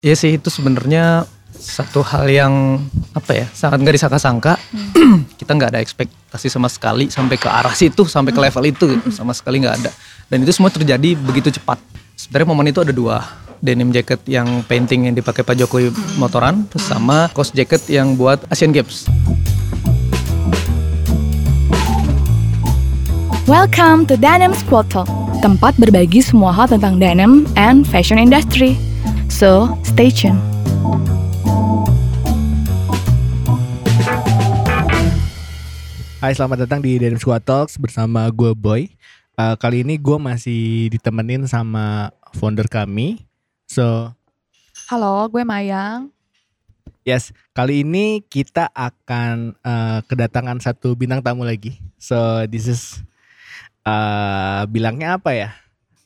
Iya sih itu sebenarnya satu hal yang apa ya sangat nggak disangka-sangka. Kita nggak ada ekspektasi sama sekali sampai ke arah situ sampai ke level itu gitu. sama sekali nggak ada. Dan itu semua terjadi begitu cepat. Sebenarnya momen itu ada dua. Denim jacket yang painting yang dipakai Pak Jokowi motoran terus sama cost jacket yang buat Asian Games. Welcome to Denim Squad tempat berbagi semua hal tentang denim and fashion industry. So, stay tuned. Hai selamat datang di Denim Squad Talks bersama gue Boy Uh, Kali ini gue masih ditemenin sama founder kami So Halo, gue Mayang. yes kali ini kita akan uh, kedatangan satu bintang tamu lagi So this is uh, bilangnya apa ya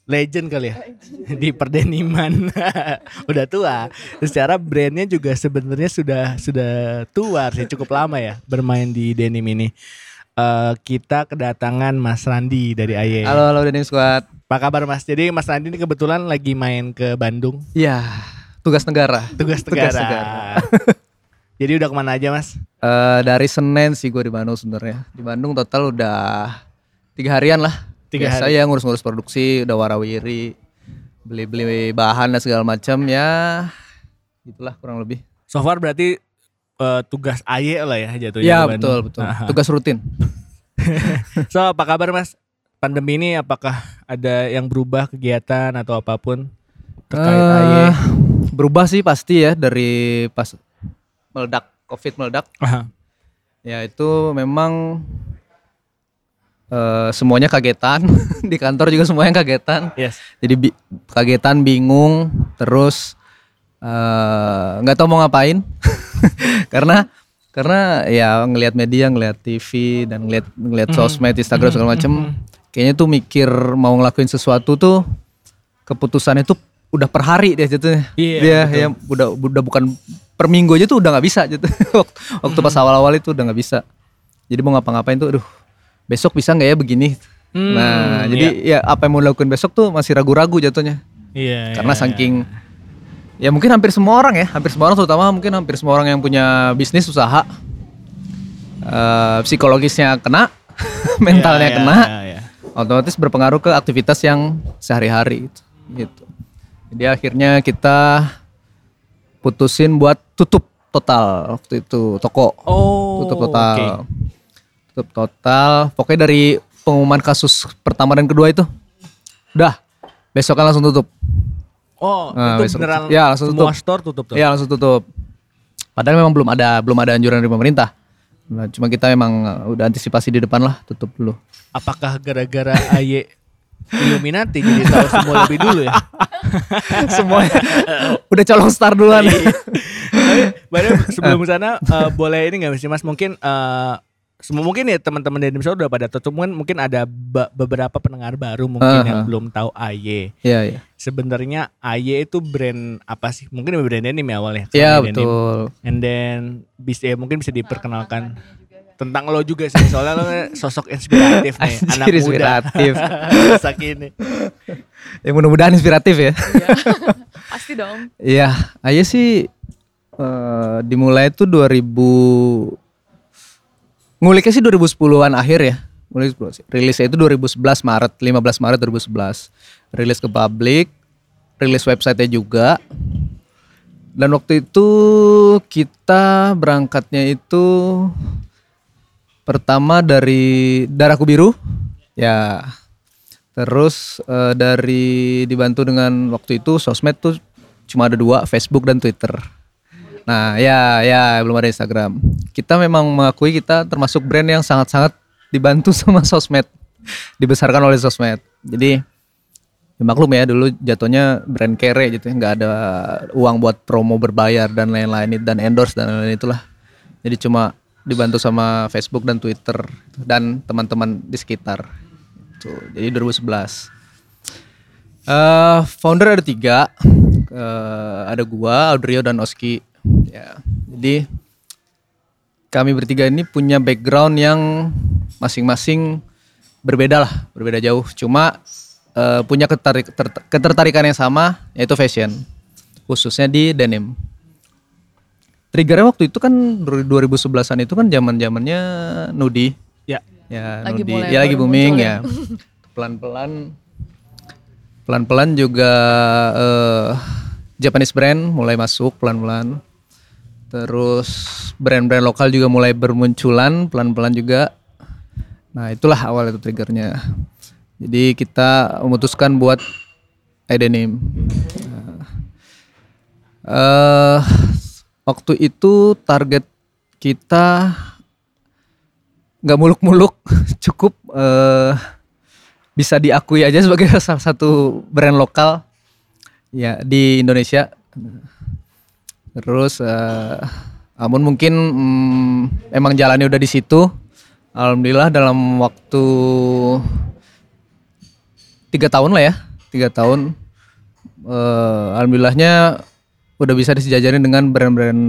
Legend kali ya di perdeniman udah tua secara brandnya juga sebenarnya sudah sudah tua sih cukup lama ya bermain di denim ini Eh, kita kedatangan Mas Randi dari AY. halo halo denim squad Apa kabar Mas? Jadi Mas Randi ini kebetulan lagi main ke Bandung, ya tugas negara tugas Tugas negara. negara. Jadi udah ke mana aja Mas? Eh, dari Senin sih gue di Bandung sebenarnya. Di Bandung total udah tiga harian lah. Tiga Biasa hari. ya ngurus-ngurus produksi, udah warawiri, beli-beli bahan dan segala macam ya. Itulah kurang lebih. So far berarti eh, tugas AY lah ya jatuhnya. Ya Bandung. betul betul. Aha. Tugas rutin. So apa kabar Mas? Pandemi ini apakah ada yang berubah kegiatan atau apa pun terkait Eh, AY? berubah sih pasti ya dari pas meledak COVID meledak. Aha. Ya itu memang eh, semuanya kagetan di kantor juga semuanya kagetan. Yes. jadi bi- kagetan bingung terus eh, nggak tahu mau ngapain. Karena karena ya ngelihat media ngelihat TV dan ngelihat ngelihat sosmed Instagram segala macem kayaknya tuh mikir mau ngelakuin sesuatu tuh keputusannya tuh udah per hari deh jatuhnya Iya, dia betul. ya udah udah bukan per minggu aja tuh udah nggak bisa gitu. Waktu, waktu pas awal-awal itu udah nggak bisa. Jadi mau ngapa-ngapain tuh aduh besok bisa nggak ya begini Hmm, nah jadi ya apa yang mau dilakukan besok tuh masih ragu-ragu jatuhnya Iya. karena iya, saking ya mungkin hampir semua orang ya hampir semua orang terutama mungkin hampir semua orang yang punya bisnis usaha eh, psikologisnya kena mentalnya Iya, kena iya, iya. otomatis berpengaruh ke aktivitas yang sehari-hari gitu. gitu jadi akhirnya kita putusin buat tutup total waktu itu toko Oh. tutup total oke. Tutup total pokoknya dari pengumuman kasus pertama dan kedua itu udah besok kan langsung tutup Oh, Nah, itu besok- beneran ya, langsung semua tutup. store tutup tuh. Iya langsung tutup. Padahal memang belum ada belum ada anjuran dari pemerintah. Nah, cuma kita memang uh, udah antisipasi di depan lah tutup dulu. Apakah gara-gara AY Illuminati jadi tahu semua lebih dulu ya? Semuanya udah colong star duluan. Tapi baru sebelum sana eh, boleh ini nggak sih Mas mungkin semua mungkin ya teman-teman dari Indonesia udah pada tutup mungkin mungkin ada beberapa pendengar baru mungkin yang Aha. belum tahu AY. Iya iya. Sebenarnya AY itu brand apa sih? Mungkin brand denim ya awalnya. Iya Denim. betul. And then bisa ya mungkin bisa diperkenalkan tentang lo juga sih soalnya lo sosok inspiratif nih Anjir, anak muda inspiratif. masa kini Ya mudah-mudahan inspiratif ya. Pasti dong. Iya, aja sih eh, dimulai itu 2000 nguliknya sih 2010-an akhir ya. Ngulik rilisnya itu 2011 Maret, 15 Maret 2011. Rilis ke publik, rilis websitenya juga. Dan waktu itu kita berangkatnya itu pertama dari Darahku Biru, ya. Terus eh, dari dibantu dengan waktu itu sosmed tuh cuma ada dua, Facebook dan Twitter. Nah, ya ya belum ada Instagram. Kita memang mengakui kita termasuk brand yang sangat-sangat dibantu sama sosmed, dibesarkan oleh sosmed. Jadi ya maklum ya dulu jatuhnya brand kere gitu ya, nggak ada uang buat promo berbayar dan lain-lain dan endorse dan lain-lain itulah. Jadi cuma dibantu sama Facebook dan Twitter dan teman-teman di sekitar. Tuh, jadi 2011. Eh, founder ada tiga, Eh, ada gua, Audrio dan Oski. Ya, jadi kami bertiga ini punya background yang masing-masing berbeda lah, berbeda jauh. Cuma eh, punya ketarik, ter- ketertarikan yang sama, yaitu fashion. khususnya di denim. Triggernya waktu itu kan 2011-an itu kan zaman zamannya Nudi. Ya. Ya, Lagi Nudi. mulai Ya lagi booming ya. Pelan-pelan pelan-pelan juga eh, Japanese brand mulai masuk pelan-pelan. Terus brand-brand lokal juga mulai bermunculan pelan-pelan juga. Nah, itulah awal itu triggernya. Jadi kita memutuskan buat Edenim. Nah, eh waktu itu target kita nggak muluk-muluk, cukup eh bisa diakui aja sebagai salah satu brand lokal ya di Indonesia. Terus eh namun mungkin mm, emang jalannya udah di situ. Alhamdulillah dalam waktu tiga tahun lah ya, tiga tahun. eh alhamdulillahnya udah bisa disejajarin dengan brand-brand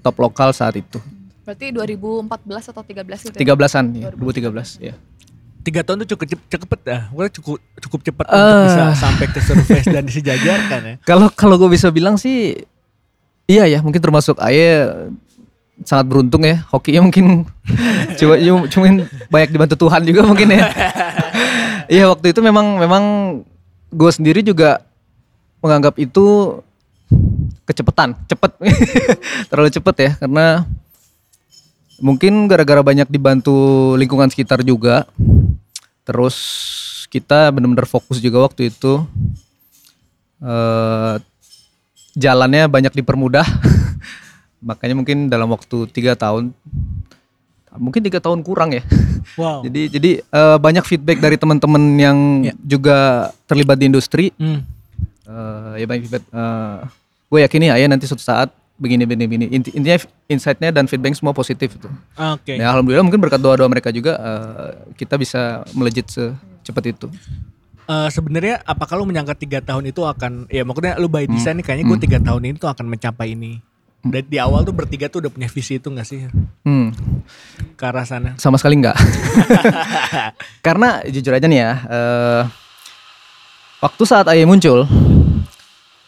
top lokal saat itu. Berarti 2014 atau 13 gitu. ya? 13-an ya, 2013 ya. Tiga tahun tuh cukup cep- cepet dah. Gue cukup cukup cepat Eh. untuk bisa sampai ke surface dan disejajarkan ya. Kalau kalau gue bisa bilang sih iya ya mungkin termasuk Aye sangat beruntung ya hokinya mungkin cuma cuma banyak dibantu Tuhan juga mungkin ya. Iya waktu itu memang memang gue sendiri juga menganggap itu kecepatan, cepet, terlalu cepet ya karena mungkin gara-gara banyak dibantu lingkungan sekitar juga. Terus kita benar-benar fokus juga waktu itu eh jalannya banyak dipermudah makanya mungkin dalam waktu tiga tahun mungkin tiga tahun kurang ya Wow. jadi jadi eh, banyak feedback dari teman-teman yang Ya. juga terlibat di industri Hmm. Eh, ya banyak feedback gue yakin nih ayah nanti suatu saat begini begini begini Inti- intinya insightnya dan feedback semua positif itu Oke. ya alhamdulillah mungkin berkat doa doa mereka juga eh, kita bisa melejit secepat itu Eh, sebenarnya apakah lu menyangka tiga tahun itu akan ya maksudnya lu by design nih kayaknya gue Hmm. tiga tahun ini tuh akan mencapai ini. Dari di awal tuh bertiga tuh udah punya visi itu gak sih hmm. ke arah sana? sama sekali enggak karena jujur aja nih ya eh, waktu saat Aye muncul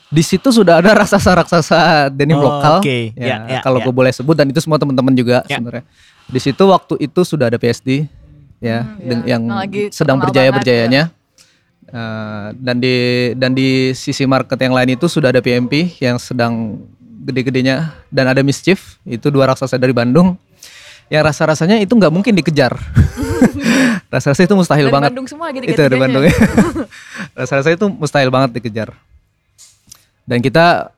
di situ sudah ada raksasa-raksasa denim Oh, lokal oke. ya, Ya, ya, kalau ya. gue boleh sebut dan itu semua teman-teman juga Ya. sebenarnya di situ waktu itu sudah ada PSD ya Hmm, ya. yang Yang lagi sedang berjaya banget, berjayanya Eh, dan di dan di sisi market yang lain itu sudah ada PMP yang sedang gede-gedenya dan ada Mischief itu dua raksasa dari Bandung. Yang rasa-rasanya itu nggak mungkin dikejar. Rasa-rasanya itu mustahil Dari banget. Bandung semua gitu itu dari Bandung. Ya rasa-rasanya itu mustahil banget dikejar. Dan kita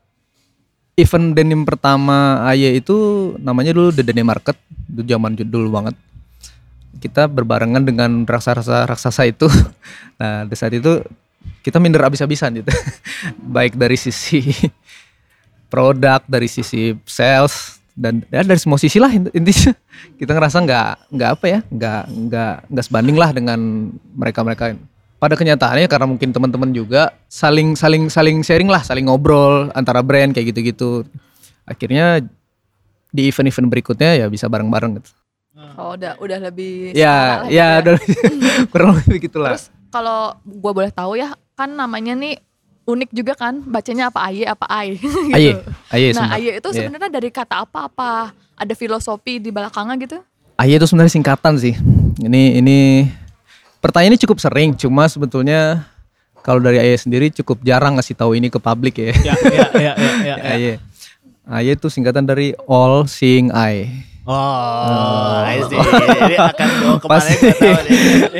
event denim pertama AY itu namanya dulu The Denim Market. Itu zaman dulu banget kita berbarengan dengan raksasa raksasa itu. Nah di saat itu kita minder abis-abisan gitu. Baik dari sisi produk dari sisi sales dan ya dari semua sisi lah int- intinya kita ngerasa nggak nggak apa ya nggak nggak nggak sebanding lah dengan mereka mereka pada kenyataannya karena mungkin teman-teman juga saling saling saling sharing lah saling ngobrol antara brand kayak gitu-gitu. Akhirnya di event-event berikutnya ya bisa bareng-bareng gitu Oh, udah udah lebih ya lah ya gitu udah kurang lebih gitulah Terus kalau gua boleh tahu ya, kan namanya nih unik juga kan, bacanya apa aye apa ai gitu. aye aye nah, aye itu Iya. sebenarnya dari kata apa apa? Ada filosofi di belakangnya gitu? Aye itu sebenarnya singkatan sih. Ini ini pertanyaan ini cukup sering, cuma sebetulnya kalau dari Aye sendiri cukup jarang ngasih tahu ini ke publik ya. Ya, ya, ya, ya, ya, ya. Aye. Aye itu singkatan dari All Seeing Eye. Oh, I see. Jadi akan bawa nih.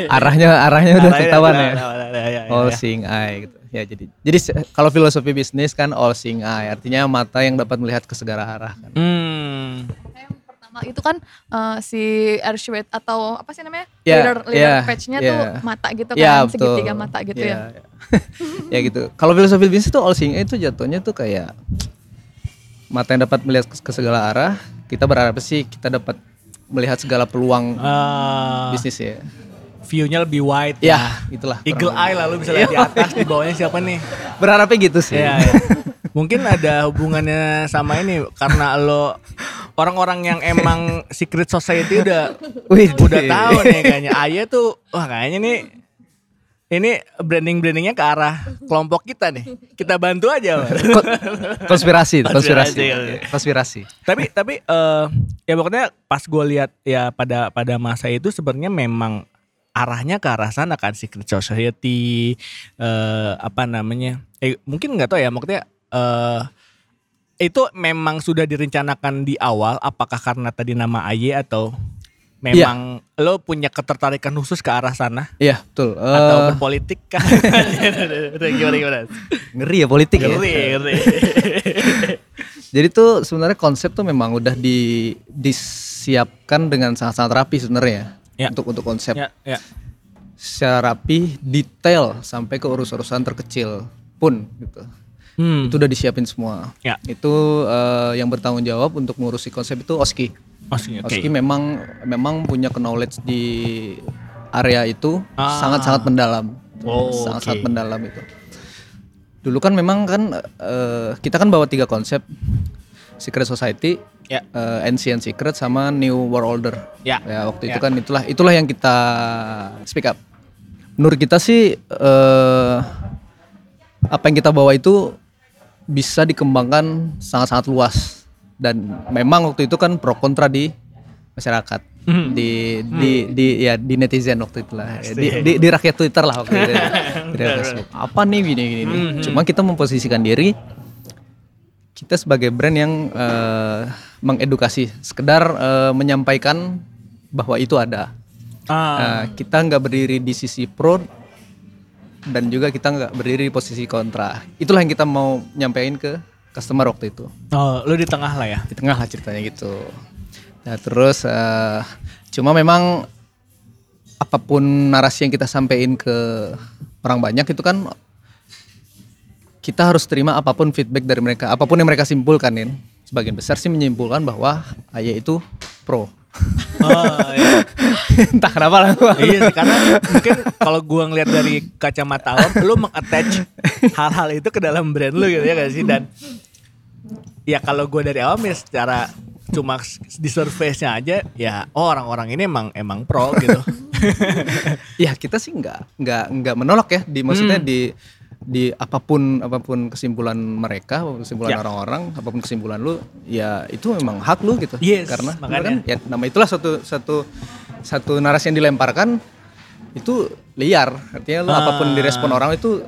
arahnya arahnya udah ketahuan ya. ketahuan, ya, ya, ya, All ya. Seeing Eye gitu. Ya jadi jadi kalau filosofi bisnis kan All Seeing Eye, artinya mata yang dapat melihat ke segala arah kan. Hmm. Yang pertama itu kan eh, si Airshwet atau apa sih namanya? Ya, leader leader ya, page-nya ya. tuh mata gitu kan, Ya betul. segitiga mata gitu ya. ya. ya gitu. Kalau filosofi bisnis itu all seeing eye itu jatuhnya tuh kayak mata yang dapat melihat ke, ke segala arah. Kita berharap sih kita dapat melihat segala peluang Ah, bisnis ya. view-nya lebih wide. Ya, itulah. kurang Eagle eye lah lu bisa lihat di atas di bawahnya siapa nih. Berharapnya gitu sih. Iya, iya. Mungkin ada hubungannya sama ini karena lo orang-orang yang emang secret society udah Wih, udah tahu nih kayaknya Aya tuh wah kayaknya nih ini branding-brandingnya ke arah kelompok kita nih. Kita bantu aja, konspirasi, konspirasi, Konspirasi, konspirasi. tapi tapi eh ya pokoknya pas gue lihat ya pada pada masa itu sebenarnya memang arahnya ke arah sana kan secret society eh apa namanya eh mungkin nggak tahu ya maksudnya eh itu memang sudah direncanakan di awal apakah karena tadi nama AY atau memang lo punya ketertarikan khusus ke arah sana Iya, betul. atau Eh, berpolitik kan gimana gimana ngeri ya politik ya. ngeri ngeri Jadi tuh sebenarnya konsep tuh memang udah di disiapkan dengan sangat-sangat rapi sebenarnya Ya. untuk untuk konsep ya ya secara rapi, detail sampai ke urus-urusan terkecil pun gitu. hmm. Itu udah disiapin semua. Ya. Itu eh, yang bertanggung jawab untuk mengurusi konsep itu Oski. Oke, oke. Oski memang memang punya knowledge di area itu Ah. sangat-sangat mendalam. Oh, sangat-sangat oke. mendalam itu. Dulu kan memang kan eh, kita kan bawa tiga konsep. Secret Society, Ya. eh, Ancient Secret sama New World Order. Ya. waktu itu Ya. kan itulah itulah yang kita speak up. Menurut kita sih eh, apa yang kita bawa itu bisa dikembangkan sangat-sangat luas dan memang waktu itu kan pro kontra di masyarakat Mhm. di di di ya di netizen waktu itu lah di, di, di rakyat Twitter lah waktu itu di Facebook. apa nih gini gini. Mhm. cuma kita memposisikan diri kita sebagai brand yang eh, mengedukasi sekedar eh, menyampaikan bahwa itu ada Ah. Nah, kita nggak berdiri di sisi pro dan juga kita nggak berdiri di posisi kontra. Itulah yang kita mau nyampein ke customer waktu itu. Oh, lu di tengah lah ya. Di tengah lah ceritanya gitu. Nah terus eh, cuma memang apa pun narasi yang kita sampaikan ke orang banyak itu kan kita harus terima apa pun feedback dari mereka, apa pun yang mereka simpulkan Nin. Sebagian besar sih menyimpulkan bahwa AY itu pro. Oh, iya. Entah kenapa lah gua. iya sih karena mungkin kalau gua ngeliat dari kacamata awam lu mengattach hal-hal itu ke dalam brand lu gitu ya gak sih dan ya kalau gua dari awam ya secara cuma di surface-nya aja ya oh orang-orang ini emang emang pro gitu. Ya kita sih nggak nggak nggak menolak ya di maksudnya di di apa pun apa pun kesimpulan mereka, apa pun kesimpulan Ya. orang-orang, apa pun kesimpulan lu, ya itu memang hak lu gitu. Yes, karena makanya. kan ya nama itulah satu satu satu narasi yang dilemparkan itu liar. Artinya lu Ah. apa pun direspon orang itu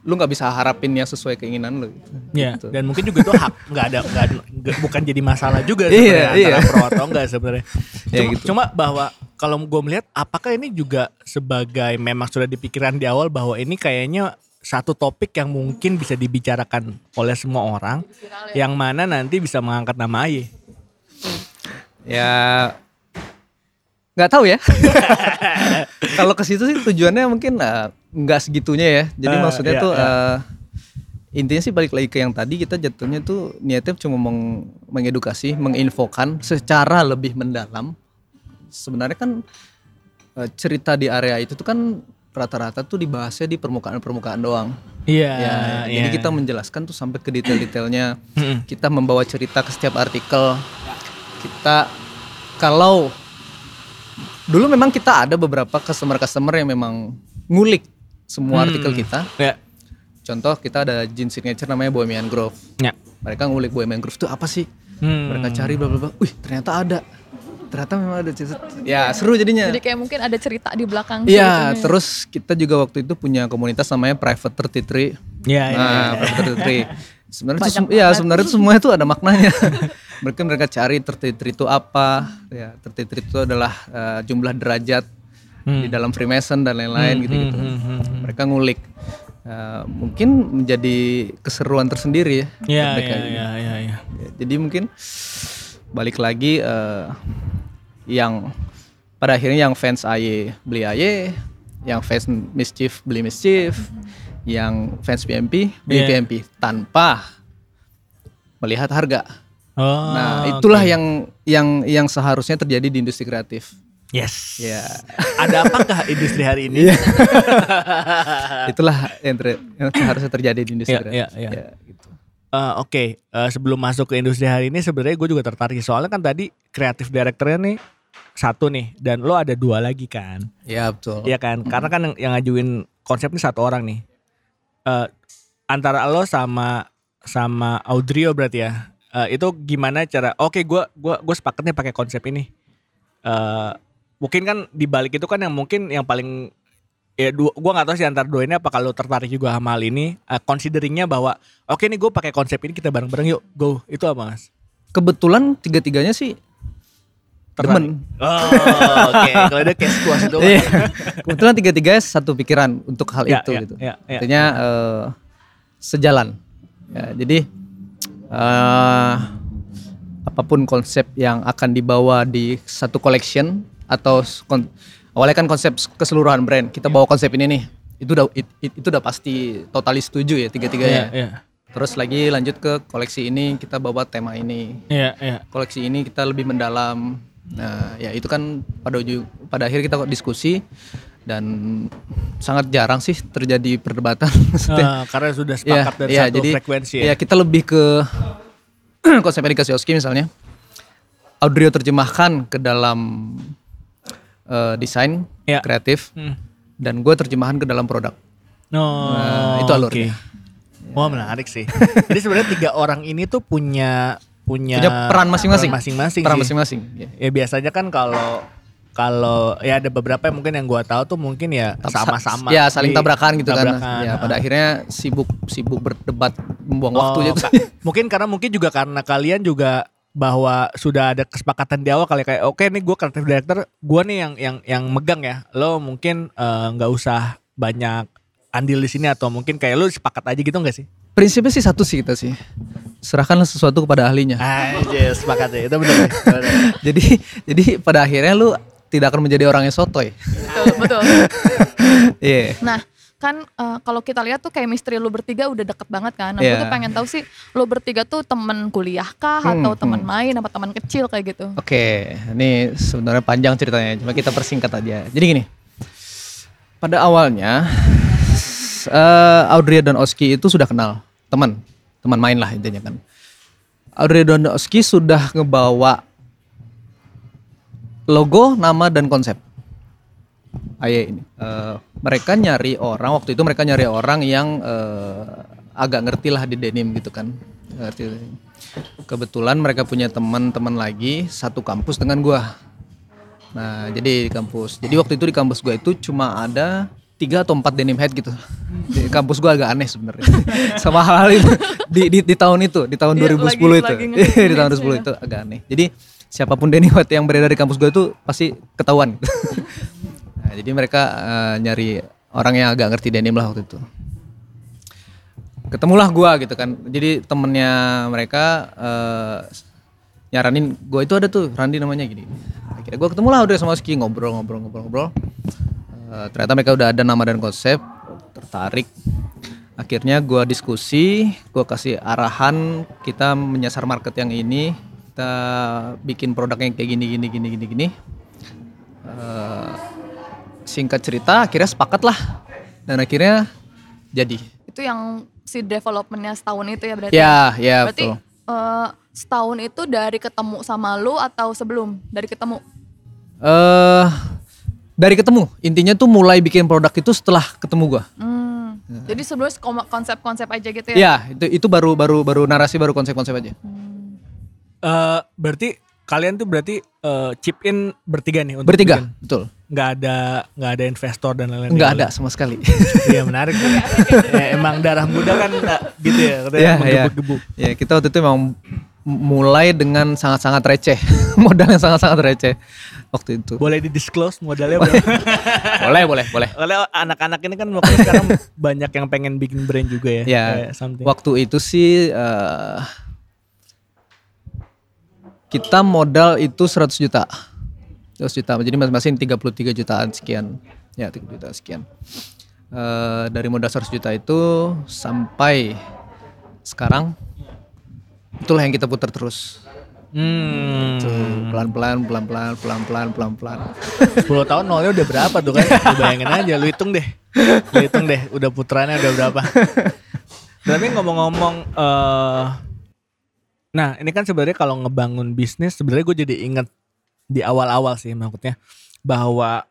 lu nggak bisa harapin yang sesuai keinginan lu. gitu. Ya, Gitu. dan mungkin juga itu hak nggak ada nggak nggak- bukan jadi masalah juga Iya, sebenarnya antara iya. pro atau enggak sebenarnya. Ya, Cuma, gitu. cuma bahwa kalau gue melihat apakah ini juga sebagai memang sudah dipikiran di awal bahwa ini kayaknya satu topik yang mungkin bisa dibicarakan oleh semua orang yang mana nanti bisa mengangkat nama Aye. Ya nggak tahu ya. Kalau ke situ sih tujuannya mungkin eh, nggak segitunya ya. Jadi Eh, maksudnya iya, tuh iya. eh, intinya sih balik lagi ke yang tadi kita jatuhnya tuh niatnya cuma meng- mengedukasi, menginfokan secara lebih mendalam. Sebenarnya kan cerita di area itu tuh kan rata-rata tuh dibahasnya di permukaan-permukaan doang. Iya. Ya, iya. jadi kita menjelaskan tuh sampai ke detail-detailnya. Kita membawa cerita ke setiap artikel. Kita kalau dulu memang kita ada beberapa customer-customer yang memang ngulik semua Hmm. artikel kita. Ya. Contoh kita ada jeans signature namanya Bohemian Grove. Ya. Mereka ngulik Bohemian Grove itu apa sih? Hmm. Mereka cari bla bla bla. Wih, ternyata ada. Ternyata memang ada. Ya, seru jadinya. Jadi kayak mungkin ada cerita di belakang. Iya, ceritanya. terus kita juga waktu itu punya komunitas namanya Private 33. Iya, iya, Nah, iya. Private 33. Sebenarnya itu ya sebenarnya itu semua itu ada maknanya. mereka mereka cari 33 itu apa? Ya, 33 itu adalah eh, jumlah derajat Hmm. di dalam Freemason dan lain-lain gitu-gitu. hmm, hmm, hmm. Mereka ngulik. Eh, mungkin menjadi keseruan tersendiri ya. Iya, iya, gitu. iya, iya, iya. Ya, Jadi mungkin balik lagi eh, yang pada akhirnya yang fans AY beli AY, yang fans Mischief beli Mischief, yang fans PMP beli Iya. PMP tanpa melihat harga. Oh, nah, itulah oke. yang yang yang seharusnya terjadi di industri kreatif. Yes. Ya. Ada apakah industri hari ini? Itulah yang, ter- yang seharusnya terjadi di industri Iya, kreatif. iya, iya. Ya, gitu. Eh, Oke, eh, sebelum masuk ke industri hari ini sebenarnya gue juga tertarik soalnya kan tadi kreatif direkturnya nih satu nih dan lo ada dua lagi kan. Ya betul. Iya kan? Karena kan yang, yang ngajuin konsep ini satu orang nih. Eh antara lo sama sama Audrio berarti ya. Eh, itu gimana cara? Oke, gua gua gue sepakatnya pakai konsep ini. Eh mungkin kan di balik itu kan yang mungkin yang paling ya dua, gua nggak tahu sih antar dua ini apa kalau tertarik juga sama hal ini. Eh, consideringnya bahwa oke nih gue pakai konsep ini kita bareng-bareng yuk go. Itu apa mas? Kebetulan tiga-tiganya sih Tertarik. demen. Oh, oke. Kalau ada case puas itu. Iya. Kebetulan tiga-tiganya satu pikiran untuk hal Ya, itu ya, gitu. ya, ya. Artinya eh, sejalan. Ya, jadi eh, apa pun konsep yang akan dibawa di satu collection atau kon- awalnya kan konsep keseluruhan brand kita bawa konsep ini nih itu udah it- it- itu udah pasti totalis setuju ya tiga-tiganya. Iya, iya. Terus lagi lanjut ke koleksi ini kita bawa tema ini. Iya, iya. Koleksi ini kita lebih mendalam. Nah, ya itu kan pada ujung pada akhir kita kok diskusi dan sangat jarang sih terjadi perdebatan. Eh, karena sudah ya, sepakat dari ya, satu jadi frekuensi ya. ya kita lebih ke konsep yang dikasih Oski misalnya. Audrio terjemahkan ke dalam eh, desain Ya. kreatif Hmm. dan gue terjemahan ke dalam produk. No, Nah, itu alurnya. oke. Wah menarik sih. Jadi sebenarnya tiga orang ini tuh punya punya, Punya peran masing-masing. peran masing-masing Peran masing-masing. ya. Ya biasanya kan kalau kalau ya ada beberapa yang mungkin yang gua tahu tuh mungkin ya sama-sama. Ya saling tabrakan gitu kan. tabrakan. Ya pada akhirnya sibuk sibuk berdebat membuang Oh, waktu gitu. mungkin karena mungkin juga karena kalian juga bahwa sudah ada kesepakatan di awal kali kayak oke nih gue kreatif director gue nih yang yang yang megang ya lo mungkin eh, nggak usah banyak andil di sini atau mungkin kayak lo sepakat aja gitu nggak sih Prinsipnya sih satu sih kita sih. Serahkanlah sesuatu kepada ahlinya. Aja sepakat ya itu benar. benar. jadi jadi pada akhirnya lu tidak akan menjadi orang yang sotoy. Betul, betul. Iya. Nah, kan eh, kalau kita lihat tuh chemistry lu bertiga udah deket banget kan. Gue Iya. tuh pengen tahu sih lu bertiga tuh temen kuliah kah Hmm, atau temen hmm. main apa teman kecil kayak gitu. Oke, ini sebenarnya panjang ceritanya, cuma kita persingkat aja. Jadi gini, pada awalnya eh Audrey dan Oski itu sudah kenal, teman, teman main lah intinya kan. Audrey dan Oski sudah ngebawa logo, nama dan konsep. Aye ini. Eh, mereka nyari orang waktu itu mereka nyari orang yang eh, agak ngerti lah di denim gitu kan. Ngerti. Kebetulan mereka punya teman-teman lagi satu kampus dengan gua. Nah, jadi di kampus. Jadi waktu itu di kampus gua itu cuma ada tiga atau empat denim head gitu. Di kampus gua agak aneh sebenarnya. Sama hal itu di, di, di tahun itu, di tahun Iya, 2010 lagi- itu. lagi di tahun 2010 itu agak aneh. Jadi siapa pun denim head yang beredar di kampus gua itu pasti ketahuan. nah, jadi mereka eh, nyari orang yang agak ngerti denim lah waktu itu. Ketemulah gua gitu kan. Jadi temennya mereka eh, nyaranin gua itu ada tuh Randi namanya gini. Akhirnya gua ketemu lah udah sama Ski ngobrol ngobrol ngobrol ngobrol. Eh, ternyata mereka udah ada nama dan konsep tertarik. Akhirnya gua diskusi gua kasih arahan kita menyasar market yang ini kita bikin produknya kayak gini gini gini gini gini. Eh, singkat cerita akhirnya sepakat lah dan akhirnya jadi Itu yang si developmentnya setahun itu ya berarti. ya ya berarti betul eh, setahun itu dari ketemu sama lu atau sebelum dari ketemu? eh dari ketemu intinya tuh mulai bikin produk itu setelah ketemu gua Hmm. Jadi sebelumnya kom- konsep-konsep aja gitu ya? ya itu itu baru baru baru narasi baru konsep-konsep aja Eh, berarti kalian tuh berarti eh, chip in bertiga nih untuk bertiga bikin? betul nggak ada nggak ada investor dan lain-lain nggak ada sama sekali Iya menarik. ya, emang darah muda kan nggak gitu ya, katanya ya ya menggebu-gebu. ya kita waktu itu memang m- mulai dengan sangat-sangat receh modal yang sangat-sangat receh waktu itu Boleh di disclose modalnya berapa? boleh boleh boleh Oleh anak-anak ini kan makanya sekarang banyak yang pengen bikin brand juga ya. Ya, kayak something. waktu itu sih eh, kita modal itu 100 juta. 100 juta. Jadi masing-masing 33 jutaan sekian. Ya, 30 juta sekian. Eh, dari modal 100 juta itu sampai sekarang itulah yang kita putar terus. Hmm. Pelan-pelan, pelan-pelan, pelan-pelan, pelan-pelan. 10 tahun nolnya udah berapa tuh kan? Lu bayangin aja, lu hitung deh. Lu hitung deh, udah putranya udah berapa. Tapi ngomong-ngomong eh Nah, ini kan sebenarnya kalau ngebangun bisnis sebenarnya gue jadi inget di awal-awal sih maksudnya bahwa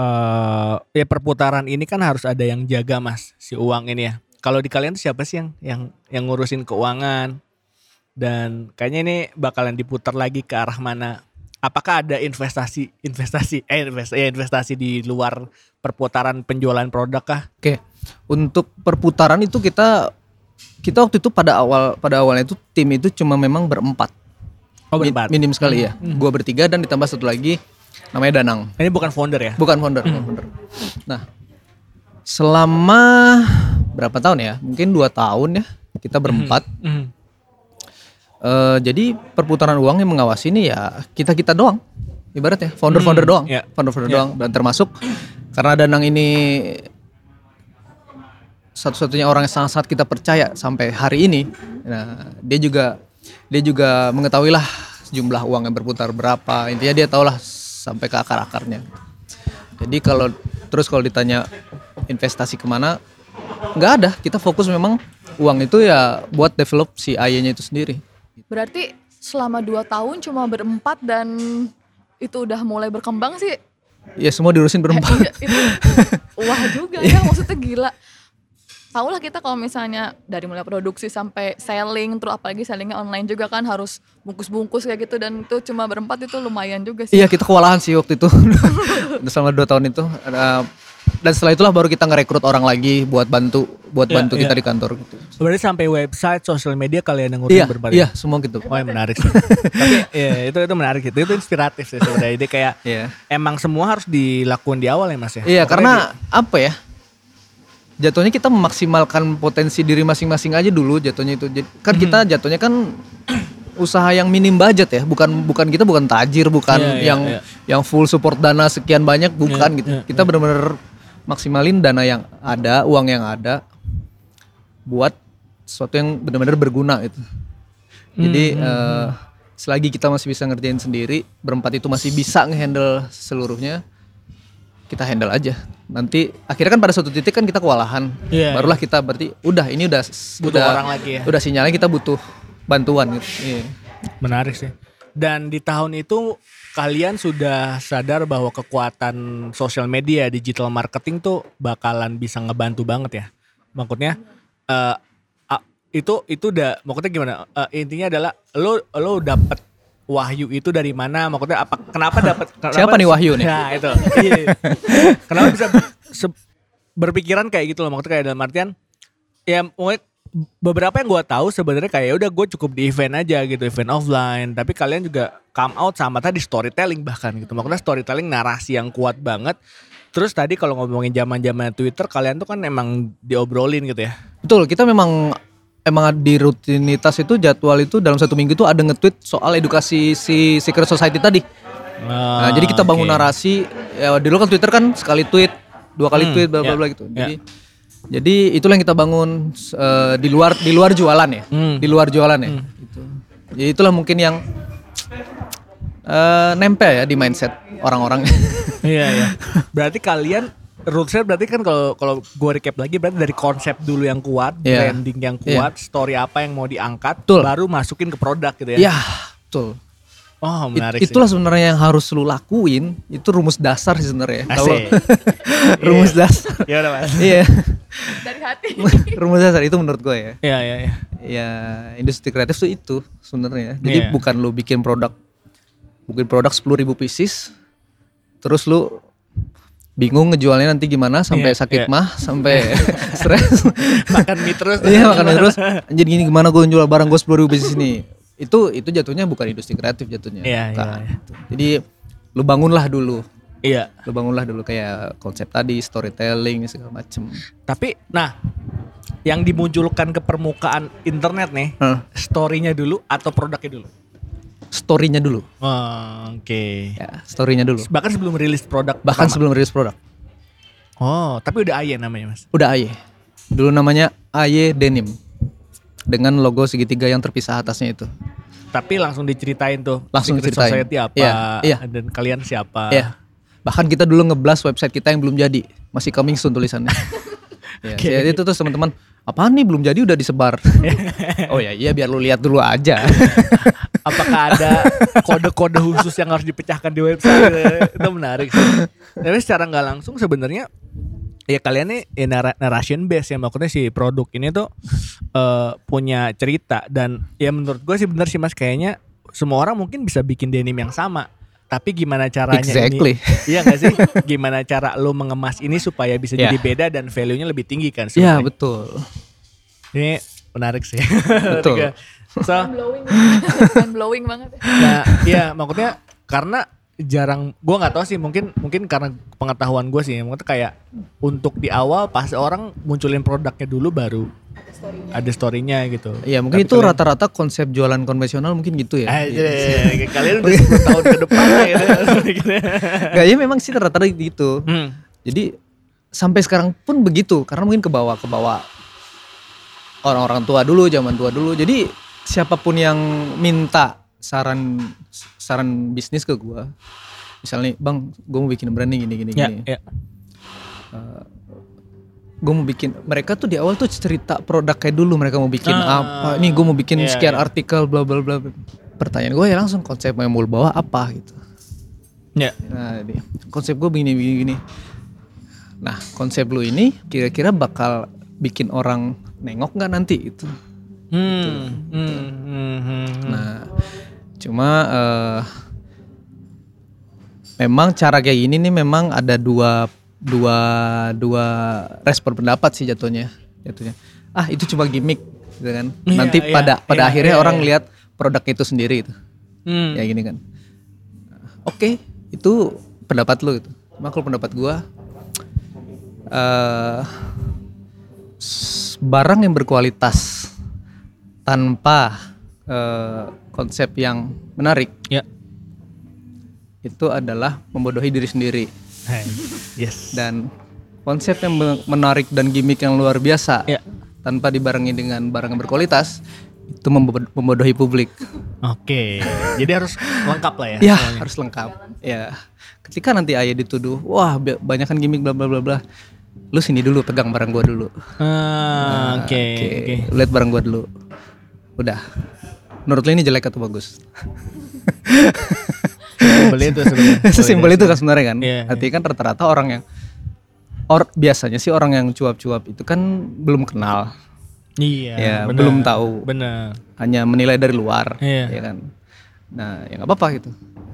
eh ya perputaran ini kan harus ada yang jaga mas si uang ini ya. Kalau di kalian tuh siapa sih yang yang yang ngurusin keuangan dan kayaknya ini bakalan diputar lagi ke arah mana? Apakah ada investasi investasi eh investasi, ya investasi di luar perputaran penjualan produk kah? Oke, untuk perputaran itu kita kita waktu itu pada awal pada awalnya itu tim itu cuma memang berempat, Oh berempat. minim sekali ya. Gua bertiga dan ditambah satu lagi namanya Danang, Ini bukan founder ya? bukan founder, bukan founder. Nah, selama berapa tahun ya? Mungkin dua tahun ya kita berempat. Mhm. Eh, jadi perputaran uang yang mengawasi ini ya kita kita doang, ibaratnya founder-founder Hmm, doang, ya. founder-founder Ya. doang dan termasuk karena Danang ini satu-satunya orang yang sangat-sangat kita percaya sampai hari ini. Nah, dia juga dia juga mengetahui lah jumlah uang yang berputar berapa. Intinya dia tahulah sampai ke akar-akarnya. Jadi kalau terus kalau ditanya investasi ke mana, nggak ada. Kita fokus memang uang itu ya buat develop si AY-nya itu sendiri. Berarti selama 2 tahun cuma berempat dan itu udah mulai berkembang sih. Ya semua diurusin berempat. Iya, itu wah juga ya maksudnya gila. Tahu lah kita kalau misalnya dari mulai produksi sampai selling, terus apalagi sellingnya online juga kan harus bungkus-bungkus kayak gitu dan itu cuma berempat itu lumayan juga sih. Iya kita kewalahan sih waktu itu selama dua tahun itu. Ada- dan setelah itulah baru kita ngerekrut orang lagi buat bantu buat Iya, bantu iya. kita di kantor gitu. Berarti sampai website, sosial media kalian yang ngurusin Iya, berempat. iya semua gitu. Oh, yang menarik sih. Tapi ya, itu itu menarik gitu. Itu inspiratif sih sebenarnya. Jadi kayak Iya. emang semua harus dilakukan di awal ya Mas ya. Iya karena apa ya? Jatuhnya kita memaksimalkan potensi diri masing-masing aja dulu jatuhnya itu. Jadi- Kan kita Mhm. jatuhnya kan usaha yang minim budget ya, bukan bukan kita bukan tajir, bukan Iya, iya, yang iya. yang full support dana sekian banyak, bukan Iya, gitu. iya, kita benar-benar maksimalin dana yang ada, uang yang ada buat sesuatu yang benar-benar berguna itu. Jadi Hmm, eh, selagi kita masih bisa ngerjain sendiri, berempat itu masih bisa ngehandle seluruhnya, kita handle aja. Nanti akhirnya kan pada suatu titik kan kita kewalahan. Iya, Barulah kita berarti udah ini udah Butuh udah, orang lagi ya. Udah sinyalnya kita butuh bantuan gitu. Iya. Menarik sih. Dan di tahun itu kalian sudah sadar bahwa kekuatan sosial media, digital marketing tuh bakalan bisa ngebantu banget ya. Maksudnya a- itu itu udah maksudnya gimana? Eh, intinya adalah lo lo dapet wahyu itu dari mana? Maksudnya apa? Kenapa dapat? Siapa nih Wahyu nih? Nah itu. Iya. kenapa bisa se- berpikiran kayak gitu loh? Maksudnya kayak dalam artian ya beberapa yang gua tahu sebenarnya kayak ya udah gue cukup di event aja gitu event offline tapi kalian juga come out sama tadi storytelling bahkan gitu maksudnya storytelling narasi yang kuat banget terus tadi kalau ngomongin zaman zaman Twitter kalian tuh kan emang diobrolin gitu ya Betul, kita memang emang di rutinitas itu jadwal itu dalam satu minggu itu ada nge-tweet soal edukasi si secret society tadi. Nah, jadi kita bangun oke. narasi ya dulu kan Twitter kan sekali tweet, dua kali Hmm, tweet bla bla ya, bla gitu. ya. Jadi jadi itulah yang kita bangun eh, di luar di luar jualan ya. Hmm. Di luar jualan ya gitu. Jadi itulah mungkin yang eh, nempel ya di mindset orang-orang. iya iya berarti kalian rutesnya berarti kan kalau kalau gue recap lagi berarti dari konsep dulu yang kuat Iya. branding yang Iya. kuat story apa yang mau diangkat Betul. baru masukin ke produk gitu ya ya, betul. oh It- menarik sih. itulah sebenarnya yang harus lu lakuin. Itu rumus dasar sih sebenarnya. Kalau rumus dasar. ya udah mas Iya. Dari hati. rumus dasar itu menurut gue ya. Iya iya iya. Ya industri kreatif tuh itu sebenarnya. Jadi Iya. bukan lu bikin produk bikin produk 10.000 pieces terus lu bingung ngejualnya nanti gimana sampai Iya, sakit iya. mah sampai stres Makan mie terus. iya makan terus anjir gini gimana gue jual barang gue 10.000 pieces ini itu itu jatuhnya bukan industri kreatif jatuhnya Iya, iya, Bukan. iya. jadi lu bangunlah dulu Iya. lu bangunlah dulu kayak konsep tadi storytelling segala macem Tapi nah yang dimunculkan ke permukaan internet nih, Hah. story-nya dulu atau produknya dulu? Storynya dulu Oh, Oke. ya storynya dulu Bahkan sebelum rilis produk. bahkan pertama. sebelum rilis produk Oh, tapi udah Aye namanya mas. udah AY dulu namanya AY Denim dengan logo segitiga yang terpisah atasnya itu Tapi langsung diceritain tuh. Langsung diceritain. Society apa? Iya, iya. Dan kalian siapa? ya bahkan kita dulu ngeblas website kita yang belum jadi masih coming soon tulisannya ya, Oke. jadi itu terus teman-teman apaan nih belum jadi udah disebar oh ya iya biar lu lihat dulu aja apakah ada kode-kode khusus yang harus dipecahkan di website itu menarik sih. Tapi secara nggak langsung sebenarnya ya kalian nih ya nara- narration base ya maksudnya si produk ini tuh eh, punya cerita dan ya menurut gue sih bener sih mas kayaknya semua orang mungkin bisa bikin denim yang sama tapi gimana caranya Exactly. ini iya gak sih gimana cara lo mengemas ini supaya bisa Ya. jadi beda dan value-nya lebih tinggi kan Iya sebenarnya. betul. ini menarik sih Betul. So Mind blowing, mind blowing banget. ya. Nah, iya maksudnya karena jarang gua nggak tahu sih mungkin mungkin karena pengetahuan gue sih maksudnya kayak untuk di awal pas orang munculin produknya dulu baru ada story-nya gitu. Iya mungkin Tapi itu kalian- rata-rata konsep jualan konvensional mungkin gitu ya. Aja, kalian udah 10 tahun ke depan lah gitu. Gak ya memang sih rata-rata gitu. Hmm. Jadi sampai sekarang pun begitu karena mungkin ke bawah ke bawah orang-orang tua dulu zaman tua dulu. Jadi siapa pun yang minta saran saran bisnis ke gua, misalnya bang, gue mau bikin brand nih gini gini Ya, gini. ya. Gue mau bikin mereka tuh di awal tuh cerita produk kayak dulu mereka mau bikin Ah, apa. Nih gue mau bikin iya, sekian iya. artikel bla bla bla. Pertanyaan gue ya langsung konsep yang mau bawa apa gitu. Ya. Nah, ini konsep gue begini begini begini. Nah, konsep lu ini kira-kira bakal bikin orang nengok nggak nanti itu? Hmm. Hmm. Hmm. Hmm. hmm. Nah, cuma eh, memang cara kayak gini nih memang ada dua dua dua respon pendapat sih jatuhnya, jatuhnya. Ah itu cuma gimmick, gitu kan? Iya, Nanti iya, pada pada iya, akhirnya iya, orang iya. lihat produk itu sendiri itu, Hmm. ya gini kan? Oke, itu pendapat lu itu. Cuma kalau pendapat gua, s- barang yang berkualitas tanpa eh, konsep yang menarik Ya. itu adalah membodohi diri sendiri Hai. Yes. dan konsep yang me- menarik dan gimmick yang luar biasa Ya. tanpa dibarengi dengan barang yang berkualitas itu membo- membodohi publik. Oke. Jadi harus lengkap lah ya. Ya semuanya. harus lengkap. Ya ketika nanti ayah dituduh, wah ba- banyakan gimmick bla bla bla bla, lu sini dulu pegang barang gua dulu. Ah, Oke. Oke, Oke. lu lihat barang gua dulu. Udah. Menurut lu ini jelek atau bagus? Simpel itu sebenarnya. Sesimpel itu kan sebenarnya kan. Iya, Artinya kan rata-rata orang yang or biasanya sih orang yang cuap-cuap itu kan belum kenal, Iya. Ya, benar. belum tahu. Benar. hanya menilai dari luar, Iya. ya kan. Nah, ya nggak apa-apa gitu.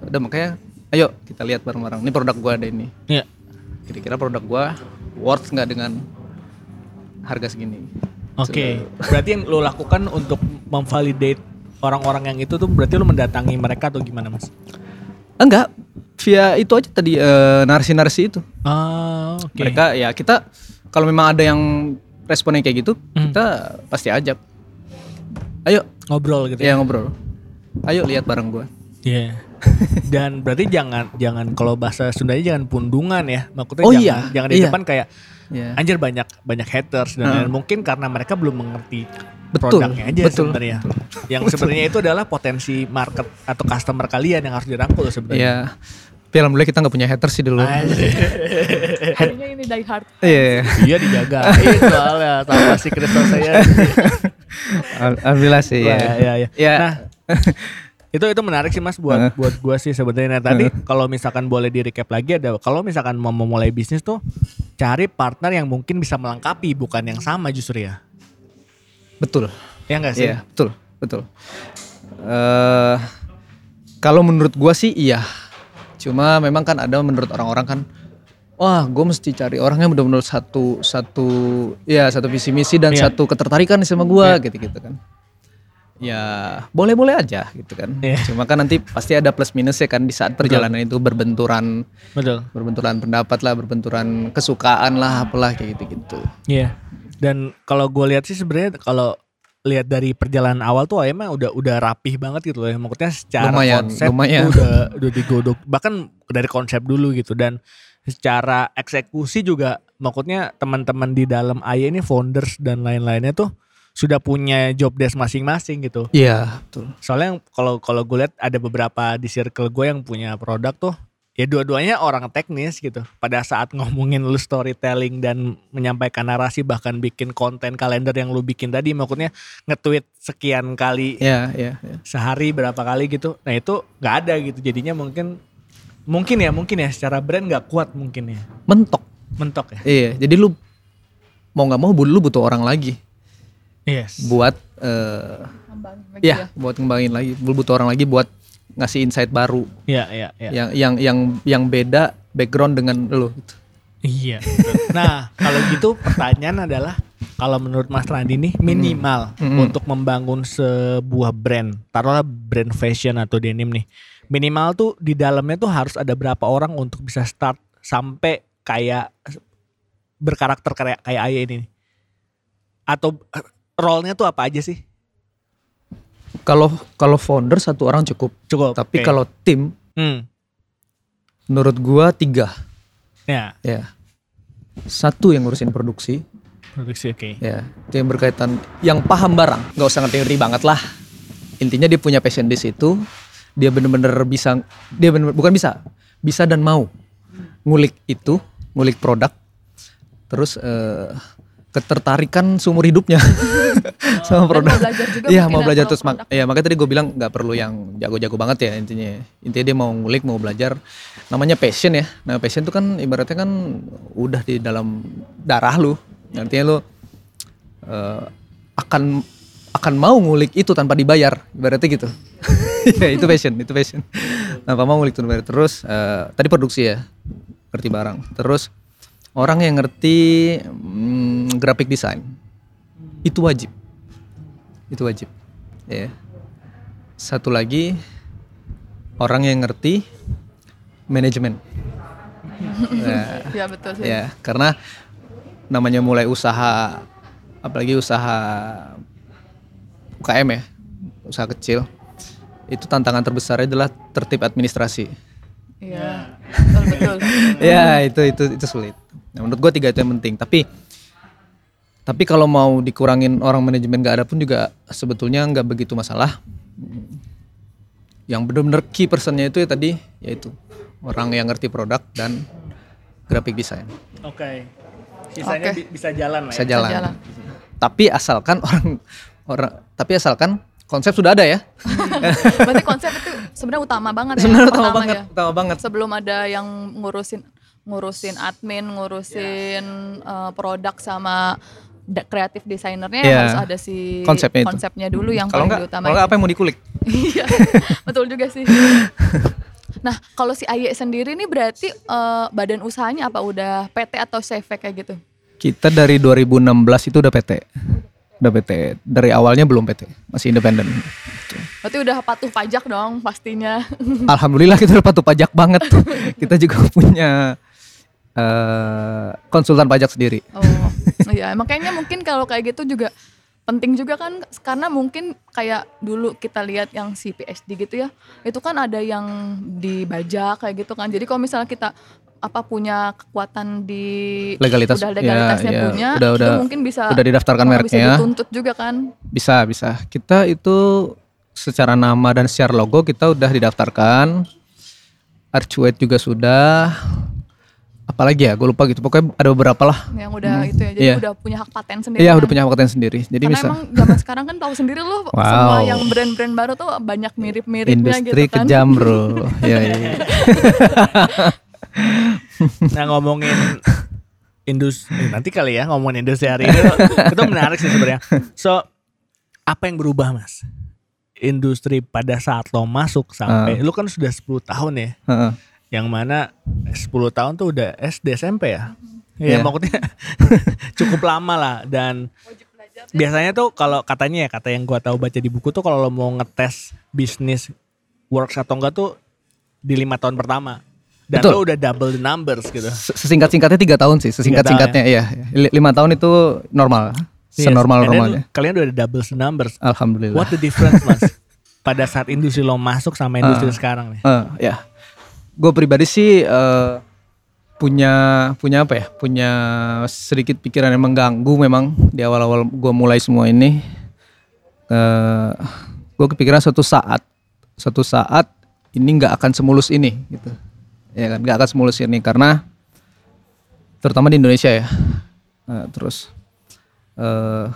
Udah makanya, ayo kita lihat bareng-bareng. Ini produk gua ada ini. Iya. Kira-kira produk gua worth nggak dengan harga segini? Oke. Berarti yang lo lakukan untuk memvalidate orang-orang yang itu tuh berarti lo mendatangi mereka atau gimana mas? Enggak, via itu aja tadi eh, narasi-narasi itu. Ah, oke. Mereka ya kita kalau memang ada yang responnya kayak gitu, Hmm. kita pasti ajak. Ayo, ngobrol gitu. ya ngobrol. Ayo lihat bareng gua. Iya. Dan berarti jangan jangan kalau bahasa Sundanya jangan pundungan ya. Maksudnya Oh jangan iya, jangan di iya. depan kayak Ya. anjir banyak banyak haters dan lain-lain. mungkin karena mereka belum mengerti Betul, produknya aja betul. sebenarnya. Yang sebenarnya itu adalah potensi market atau customer kalian yang harus dirangkul sebenarnya. Ya. Tapi alhamdulillah kita nggak punya haters sih dulu. Kayaknya ini die hard. Iya. Iya dijagain soalnya sama si Kristal saya. Al- Alhamdulillah sih ya. Iya, iya. Ya. Nah, itu itu menarik sih mas buat buat gua sih sebenarnya. Nah, tadi kalau misalkan boleh di recap lagi ada kalau misalkan mau memulai bisnis tuh cari partner yang mungkin bisa melengkapi bukan yang sama justru ya. betul. Ya enggak sih? Iya, betul, betul. eh kalau menurut gua sih iya. Cuma memang kan ada menurut orang-orang kan wah, gue mesti cari orang yang benar-benar satu satu ya satu visi misi dan Iya. satu ketertarikan sama gua gitu-gitu kan. Ya, boleh-boleh aja gitu kan. Iya. Cuma kan nanti pasti ada plus minus ya kan di saat perjalanan itu berbenturan Betul. berbenturan pendapat lah, berbenturan kesukaan lah, apalah kayak gitu-gitu. Iya. Dan kalau gue lihat sih sebenarnya kalau lihat dari perjalanan awal tuh emang udah udah rapih banget gitu loh. ya. Maksudnya secara Lumayan, konsep lumayan. tuh udah udah digodok bahkan dari konsep dulu gitu dan secara eksekusi juga maksudnya teman-teman di dalam AY ini founders dan lain-lainnya tuh sudah punya job desk masing-masing gitu. Iya, betul. Soalnya kalau kalau gue lihat ada beberapa di circle gue yang punya produk tuh ya dua-duanya orang teknis gitu. Pada saat ngomongin lu storytelling dan menyampaikan narasi bahkan bikin konten kalender yang lu bikin tadi maksudnya nge-tweet sekian kali Ya, ya, ya. sehari berapa kali gitu. Nah itu nggak ada gitu. Jadinya mungkin mungkin ya mungkin ya secara brand nggak kuat mungkin ya. Mentok. Mentok ya. Iya, jadi lu mau nggak mau lu butuh orang lagi Yes. buat eh Ngembangin lagi ya, buat ngembangin lagi. Butuh orang lagi buat ngasih insight baru Iya, iya, iya. yang yang yang yang beda background dengan lu gitu. Iya. Nah, kalau gitu pertanyaan adalah kalau menurut Mas Randi nih minimal Mm-mm. untuk membangun sebuah brand, taruhlah brand fashion atau denim nih. Minimal tuh di dalamnya tuh harus ada berapa orang untuk bisa start sampai kayak berkarakter kayak kayak Aye ini. Atau role-nya tuh apa aja sih? Kalau kalau founder satu orang cukup, Cukup. tapi oke. kalau tim hmm, menurut gua tiga ya, ya. Satu yang ngurusin produksi, produksi oke. ya itu yang berkaitan yang paham barang nggak usah ngerti-ngerti banget lah intinya dia punya passion di situ dia bener-bener bisa dia bener bukan bisa bisa dan mau ngulik itu ngulik produk terus eh, ketertarikan seumur hidupnya. Sama Dan produk. mau belajar juga Iya mau ya belajar terus mak- produk. ya makanya tadi gue bilang nggak perlu yang jago-jago banget ya intinya. Intinya dia mau ngulik mau belajar. Namanya passion ya. Nah passion itu kan ibaratnya kan udah di dalam darah lu. Nantinya lu eh, akan akan mau ngulik itu tanpa dibayar. Ibaratnya gitu. Ya itu passion itu passion. Tanpa mau ngulik terus eh, tadi produksi ya. Ngerti barang. Terus orang yang ngerti mm, graphic design. Itu wajib. Itu wajib. Ya. Satu lagi orang yang ngerti manajemen Nah, Iya betul sih. ya karena namanya mulai usaha apalagi usaha UKM ya usaha kecil itu tantangan terbesarnya adalah tertib administrasi. Iya. Betul betul. ya itu itu itu sulit nah, menurut gue tiga itu yang penting tapi tapi kalau mau dikurangin orang manajemen gak ada pun juga sebetulnya nggak begitu masalah yang benar-benar key personnya itu ya tadi yaitu orang yang ngerti produk dan graphic design Oke. Sisanya Oke. bi- bisa jalan lah bisa ya. jalan. jalan. tapi asalkan orang orang tapi asalkan konsep sudah ada ya Berarti konsep itu sebenarnya utama banget ya. sebenarnya utama banget ya. utama banget Sebelum ada yang ngurusin ngurusin admin, ngurusin eh, produk sama kreatif desainernya Iya. harus ada si Konsepnya itu. konsepnya dulu yang kalau paling diutamain. kalau apa yang mau dikulik Iya, betul juga sih. Nah, kalau si Aye sendiri nih berarti eh, badan usahanya apa udah PT atau CV kayak gitu? Kita dari 2016 itu udah PT. Udah PT. Dari awalnya belum PT, masih independen. Berarti udah patuh pajak dong pastinya. Alhamdulillah kita udah patuh pajak banget. kita juga punya eh, konsultan pajak sendiri. Oh, iya. Makanya mungkin kalau kayak gitu juga penting juga kan karena mungkin kayak dulu kita lihat yang si PSD gitu ya itu kan ada yang dibajak kayak gitu kan jadi kalau misalnya kita apa punya kekuatan di Legalitas, udah ya, legalitasnya ya. punya Udah- itu udah- mungkin bisa udah didaftarkan malah bisa mereknya. dituntut juga kan Bisa, bisa. Kita itu secara nama dan secara logo kita udah didaftarkan. Arcuate juga sudah. Apalagi ya, gue lupa gitu. Pokoknya ada beberapa lah. yang udah itu ya jadi Iya. udah punya hak paten sendiri Iya, kan. udah punya paten sendiri. Jadi karena bisa. emang zaman sekarang kan tahu sendiri loh Wow. semua yang brand-brand baru tuh banyak mirip-miripnya Industri gitu kan kejam, bro. Iya, iya. iya. Nah ngomongin industri nanti kali ya ngomongin industri hari ini itu menarik sih sebenarnya. So apa yang berubah mas? Industri pada saat lo masuk sampai lu kan sudah 10 tahun ya, Heeh. Yang mana 10 tahun tuh udah SD SMP ya. Ya Iya. maksudnya cukup lama lah dan biasanya tuh kalau katanya ya kata yang gua tahu baca di buku tuh kalau lo mau ngetes bisnis works atau enggak tuh di lima tahun pertama dan Betul. lo udah double the numbers gitu. Sesingkat singkatnya tiga tahun sih. Sesingkat singkatnya iya. Li- Lima tahun itu normal. Yes. Senormal normalnya. Kalian udah ada double the numbers. Alhamdulillah. What the difference mas? Pada saat industri lo masuk sama industri Ah. sekarang nih. Eh, ya. Gue pribadi sih eh, punya punya apa ya? Punya sedikit pikiran yang mengganggu memang di awal-awal gue mulai semua ini. Eh, gue kepikiran suatu saat, suatu saat ini nggak akan semulus ini gitu. ya kan nggak akan semulus ini karena terutama di Indonesia ya Nah, terus eh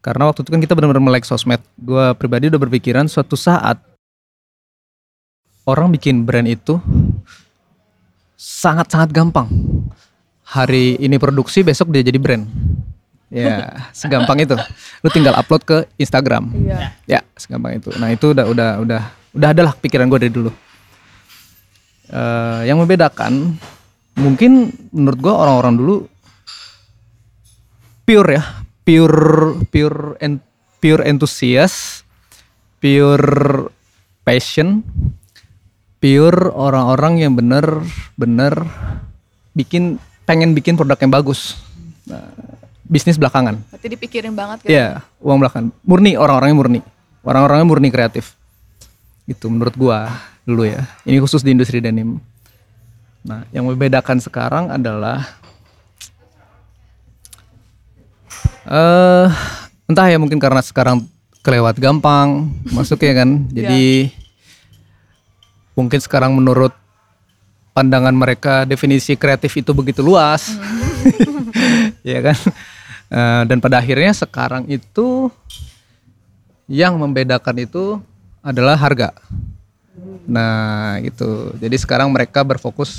karena waktu itu kan kita benar-benar melek sosmed gue pribadi udah berpikiran suatu saat orang bikin brand itu sangat-sangat gampang. Hari ini produksi besok dia jadi brand. Ya segampang itu. Lu tinggal upload ke Instagram. Iya. ya segampang itu. Nah itu udah udah udah udah adalah pikiran gue dari dulu. Eh, yang membedakan mungkin menurut gue orang-orang dulu pure ya pure pure en, pure enthusiast pure passion pure orang-orang yang bener-bener bikin pengen bikin produk yang bagus Nah, bisnis belakangan Berarti dipikirin banget gitu. Iya, uang belakangan. Murni orang-orangnya murni. Orang-orangnya murni kreatif. Itu menurut gua dulu ya. Ini khusus di industri denim. Nah, yang membedakan sekarang adalah eh entah ya mungkin karena sekarang kelewat gampang masuknya kan. Jadi mungkin sekarang menurut pandangan mereka definisi kreatif itu begitu luas. ya kan? Eh, dan pada akhirnya sekarang itu yang membedakan itu adalah harga. Nah, itu. Jadi sekarang mereka berfokus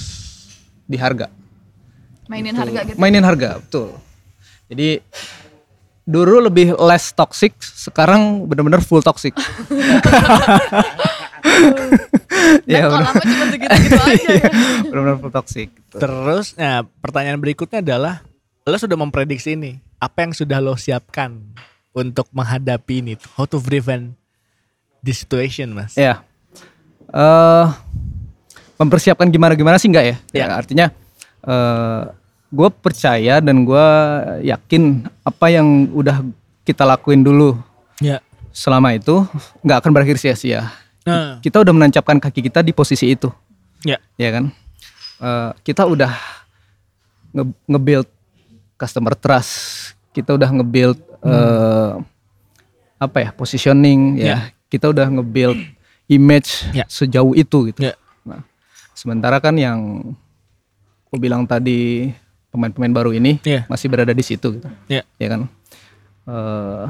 di harga. Mainin harga gitu. Mainin harga, betul. Jadi dulu lebih less toxic, sekarang benar-benar full toxic. Dan ya, kalau lama cuma segitu-gitu aja ya. benar-benar full toxic. gitu. Terus, nah pertanyaan berikutnya adalah, lo sudah memprediksi ini, apa yang sudah lo siapkan untuk menghadapi ini? How to prevent this situation, mas? Ya. eh mempersiapkan gimana-gimana sih enggak ya? Ya. Ya, artinya eh gue percaya dan gue yakin apa yang udah kita lakuin dulu Ya. selama itu nggak akan berakhir sia-sia. Nah, Kita udah menancapkan kaki kita di posisi itu, ya. ya kan? Eh, kita udah nge- nge-build customer trust, kita udah nge-build eh, apa ya positioning, ya. Ya. Kita udah nge-build image Ya. sejauh itu gitu. Ya. Nah, sementara kan yang aku bilang tadi pemain-pemain baru ini Ya. masih berada di situ gitu. Ya. Ya kan? Eh,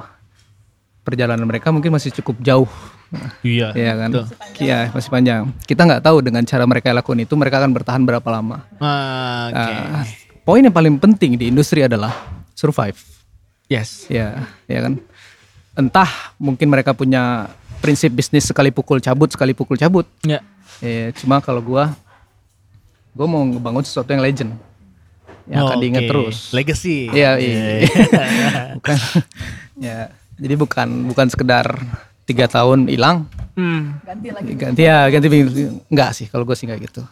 perjalanan mereka mungkin masih cukup jauh. Iya. Iya kan? Iya, masih panjang. Kita nggak tahu dengan cara mereka lakukan itu mereka akan bertahan berapa lama. Ah, Oke. Nah, poin yang paling penting di industri adalah survive. Yes. Ya, ya kan? Entah mungkin mereka punya prinsip bisnis sekali pukul cabut, sekali pukul cabut. Ya. Ya, cuma kalau gua gua mau ngebangun sesuatu yang legend. Yang akan Oh, diingat oke. terus. Legacy. Iya, iya. bukan ya, jadi bukan bukan sekedar tiga tahun hilang Hmm, Ganti lagi. ganti ya ganti enggak sih kalau gue sih enggak gitu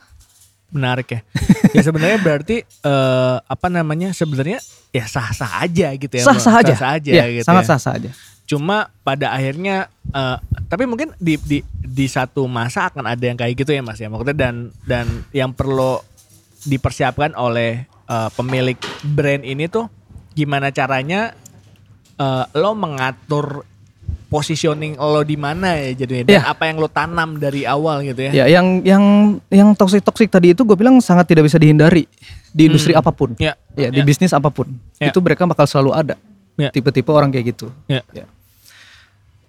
menarik ya. ya sebenarnya berarti eh, apa namanya? Sebenarnya ya sah-sah aja gitu ya. sah sah aja Sah-sah aja Iya, gitu sangat ya. sah sah aja Cuma pada akhirnya eh, tapi mungkin di di di satu masa akan ada yang kayak gitu ya Mas ya. Maksudnya dan dan yang perlu dipersiapkan oleh eh, pemilik brand ini tuh gimana caranya eh, lo mengatur positioning lo di mana ya jadinya dan Iya. apa yang lo tanam dari awal gitu ya. ya yang yang yang toxic toxic tadi itu gue bilang sangat tidak bisa dihindari di industri Hmm. apa pun Ya. ya di Ya. bisnis apa pun Ya. itu mereka bakal selalu ada Ya. tipe-tipe orang kayak gitu Ya.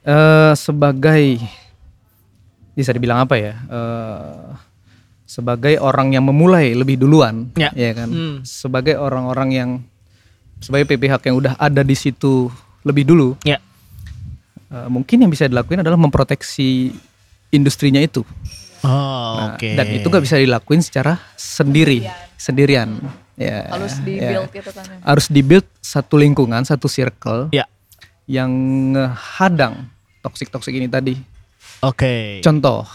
Eh, sebagai bisa dibilang apa ya Eh, sebagai orang yang memulai lebih duluan Ya. kan Hmm. sebagai orang-orang yang sebagai PPH yang udah ada di situ lebih dulu Ya. Eh, mungkin yang bisa dilakuin adalah memproteksi industrinya itu Oh, Nah, oke. dan itu gak bisa dilakuin secara sendiri sendirian ya Harus ya. di build gitu kan ya. harus dibuild satu lingkungan satu circle Ya. yang ngehadang toksik toksik ini tadi Oke. contoh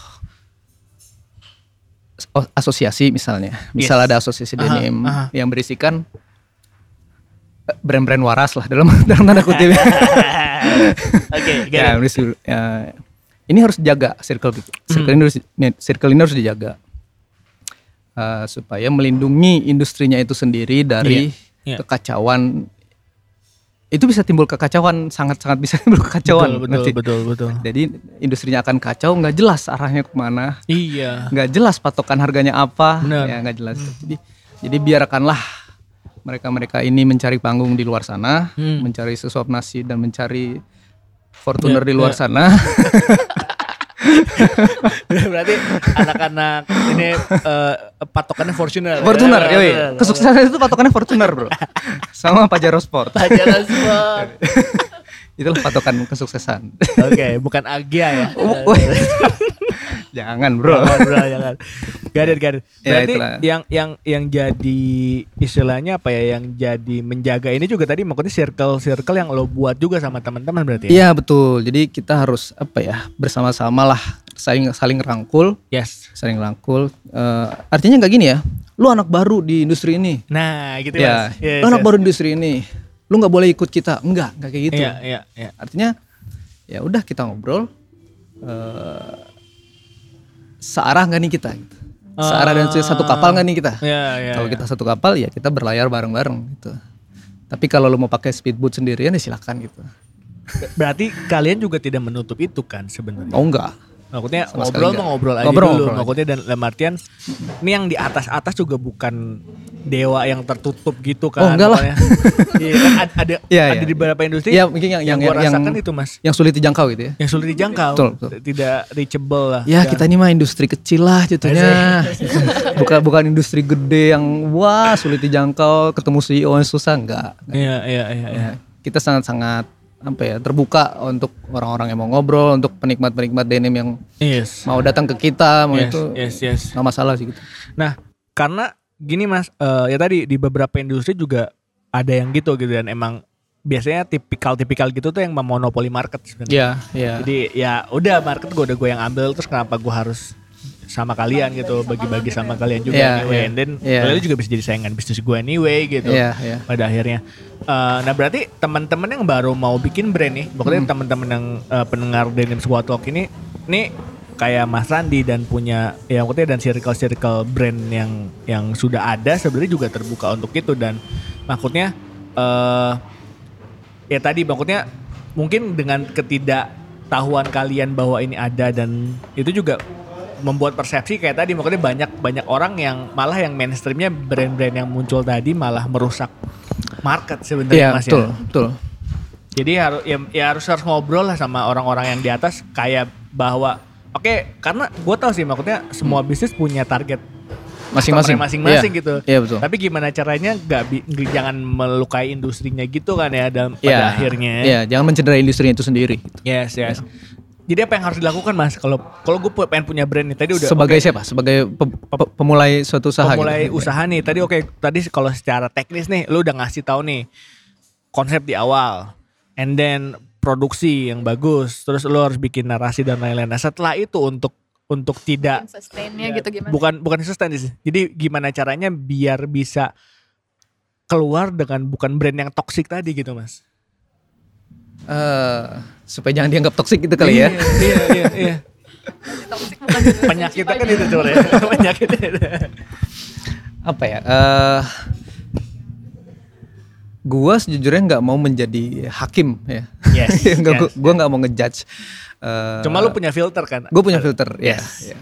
o- asosiasi misalnya misal Yes. ada asosiasi denim aha. yang berisikan eh, brand-brand waras lah dalam dalam tanda kutip Oke, get ya, harus- ya, ini harus dijaga circle itu. circle Hmm. ini harus circle ini harus dijaga Eh, supaya melindungi industrinya itu sendiri dari Iya, iya. kekacauan itu bisa timbul kekacauan, sangat-sangat bisa timbul kekacauan. betul, betul, nanti. betul, betul. Jadi industrinya akan kacau, nggak jelas arahnya ke mana, Iya. nggak jelas patokan harganya apa, Benar. ya nggak jelas. Jadi, jadi biarkanlah mereka-mereka ini mencari panggung di luar sana, Hmm. mencari sesuap nasi dan mencari Fortuner Ya, di luar ya. sana. Berarti anak-anak ini eh, patokannya Fortuner. Fortuner, Ya, yoi. betul. Kesuksesan itu patokannya Fortuner, bro. Sama Pajero Sport. Pelajaran sport. Itulah patokan kesuksesan. Oke, bukan Agia ya. Jangan, bro. Jangan, bro, jangan. Got it. Ya, Berarti itulah. yang yang yang jadi istilahnya apa ya? Yang jadi menjaga ini juga tadi maksudnya circle-circle yang lo buat juga sama teman-teman berarti ya? Iya betul. Jadi kita harus apa ya bersama-sama lah saling saling rangkul, Yes. saling rangkul. Eh, artinya nggak gini ya. Lu anak baru di industri ini. Nah, gitu ya. Mas. Yes, lu anak yes. baru di industri ini. Lu nggak boleh ikut kita. Enggak, enggak kayak gitu. Iya, iya, iya. Artinya ya udah kita ngobrol. eh searah nggak nih kita? Gitu. Searah dan satu kapal nggak nih kita? Iya, iya. kalau iya. kita satu kapal ya kita berlayar bareng-bareng gitu. Tapi kalau lu mau pakai speedboat sendirian ya silakan gitu. Berarti kalian juga tidak menutup itu kan sebenarnya. Oh enggak. Maksudnya Sama ngobrol mau ngobrol aja Ngobrol, dulu. ngobrol Maksudnya dan dalam artian ini yang di atas-atas juga bukan dewa yang tertutup gitu kan. Oh, enggak lah. Iya kan ada ada, Iya, ada iya. di beberapa industri Iya, mungkin yang- yang, yang- gua yang- rasakan itu Mas. Yang sulit dijangkau gitu ya. Yang sulit dijangkau. Betul, betul. Tidak reachable lah. Ya kita ini mah industri kecil lah jatuhnya. bukan bukan industri gede yang wah sulit dijangkau, ketemu CEO yang susah enggak. Iya, iya, iya, iya. Ya, kita sangat-sangat apa ya terbuka untuk orang-orang yang mau ngobrol, untuk penikmat-penikmat denim yang Yes. mau datang ke kita, mau Yes, itu yes, yes. nggak masalah sih gitu. Nah, karena gini Mas, eh, ya tadi di beberapa industri juga ada yang gitu gitu dan emang biasanya tipikal-tipikal gitu tuh yang memonopoli market sebenarnya. Iya, iya. Jadi ya udah market gue udah gue yang ambil terus kenapa gue harus sama kalian gitu bagi-bagi sama kalian juga Iya, anyway iya. and then Iya. kalian juga bisa jadi saingan bisnis gue anyway gitu Iya, iya. pada akhirnya Eh, nah berarti teman-teman yang baru mau bikin brand nih pokoknya Hmm. teman-teman yang eh, pendengar Denim Squad Talk ini nih kayak Mas Randi dan punya ya maksudnya dan circle-circle brand yang yang sudah ada sebenarnya juga terbuka untuk itu dan maksudnya eh ya tadi maksudnya mungkin dengan ketidaktahuan kalian bahwa ini ada dan itu juga membuat persepsi kayak tadi makanya banyak banyak orang yang malah yang mainstreamnya brand-brand yang muncul tadi malah merusak market sebenarnya Iya, mas betul, ya. betul. Jadi harus ya, ya harus harus ngobrol lah sama orang-orang yang di atas kayak bahwa oke karena gue tahu sih maksudnya semua bisnis punya target Masing-masing. masing-masing Iya. gitu. Iya, betul. Tapi gimana caranya nggak jangan melukai industrinya gitu kan ya dalam pada Iya, akhirnya. Iya, jangan mencederai industri itu sendiri. gitu. Yes, yes. Jadi apa yang harus dilakukan mas? Kalau kalau gue pengen punya brand nih tadi udah Sebagai oke, siapa? Sebagai pe- pe- pemulai suatu usaha. pemulai gitu. usaha nih. Tadi oke, tadi kalau secara teknis nih, lu udah ngasih tahu nih konsep di awal, and then produksi yang bagus, terus lu harus bikin narasi dan lain-lain. Nah setelah itu untuk untuk tidak Sustainnya gitu gimana? bukan bukan sustain sih. Jadi gimana caranya biar bisa keluar dengan bukan brand yang toksik tadi gitu mas? Eh, supaya jangan dianggap toksik gitu kali ya. Iya iya iya. Bukan juga Penyakitnya kan itu coba ya. Penyakitnya. itu. Apa ya? Eh gua sejujurnya nggak mau menjadi hakim ya. Yes, Nggak, yes. gua- nggak mau ngejudge. Eh, Cuma lu punya filter kan? gue punya filter ya, Yes. ya.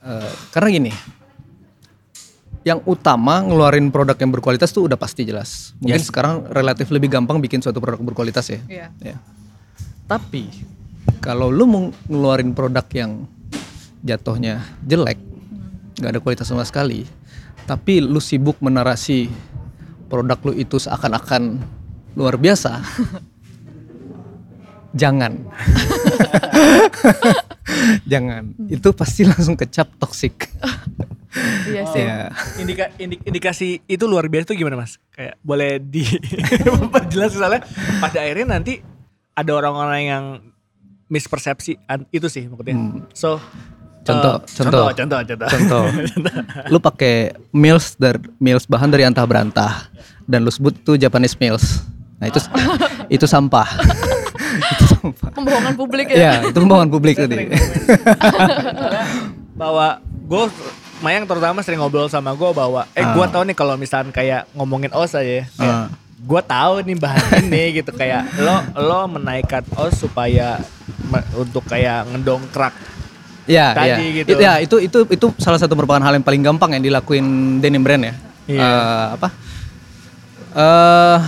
Eh, karena gini yang utama ngeluarin produk yang berkualitas tuh udah pasti jelas mungkin Yes. sekarang relatif lebih gampang bikin suatu produk berkualitas ya Iya. ya tapi kalau lu mau ngeluarin produk yang jatuhnya jelek nggak ada kualitas sama sekali tapi lu sibuk menarasi produk lu itu seakan-akan luar biasa jangan jangan itu pasti langsung kecap toksik Iya sih. ya Indika, indik- indikasi itu luar biasa tuh gimana mas? Kayak boleh di memperjelas misalnya pada akhirnya nanti ada orang-orang yang mispersepsi an- itu sih maksudnya. Hmm. So Contoh, eh, contoh. contoh, contoh, contoh lu pakai meals dari meals bahan dari antah berantah dan lu sebut itu Japanese meals nah itu itu sampah itu sampah Pembohongan publik ya ya. itu pembohongan publik tadi bahwa gue Mayang terutama sering ngobrol sama gue bahwa eh gue Ah. tahu nih kalau misalkan kayak ngomongin os aja ya, kayak Ah. Gue tahu nih bahan ini gitu kayak lo lo menaikkan os supaya me- untuk kayak ngedongkrak Ya, Tadi ya. gitu. Itu, ya, itu itu itu salah satu merupakan hal yang paling gampang yang dilakuin denim brand ya. Iya. Eh, apa? Eh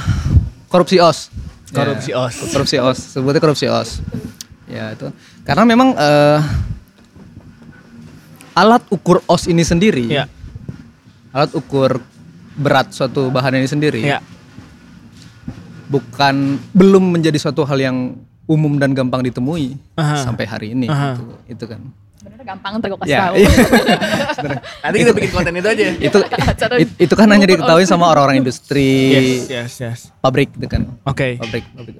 korupsi os. Korupsi Ya, os. Korupsi os. Sebutnya korupsi os. Ya itu. Karena memang eh alat ukur os ini sendiri. ya Alat ukur berat suatu bahan ini sendiri. ya Bukan belum menjadi suatu hal yang umum dan gampang ditemui Aha. sampai hari ini. Aha. Gitu. Itu kan. Sebenarnya gampang ntar gue kasih Ya, tahu. iya. Sebenarnya. nanti kita bikin konten itu aja itu Cara it- itu kan hanya diketahui sama orang-orang industri yes yes yes pabrik gitu kan oke pabrik pabrik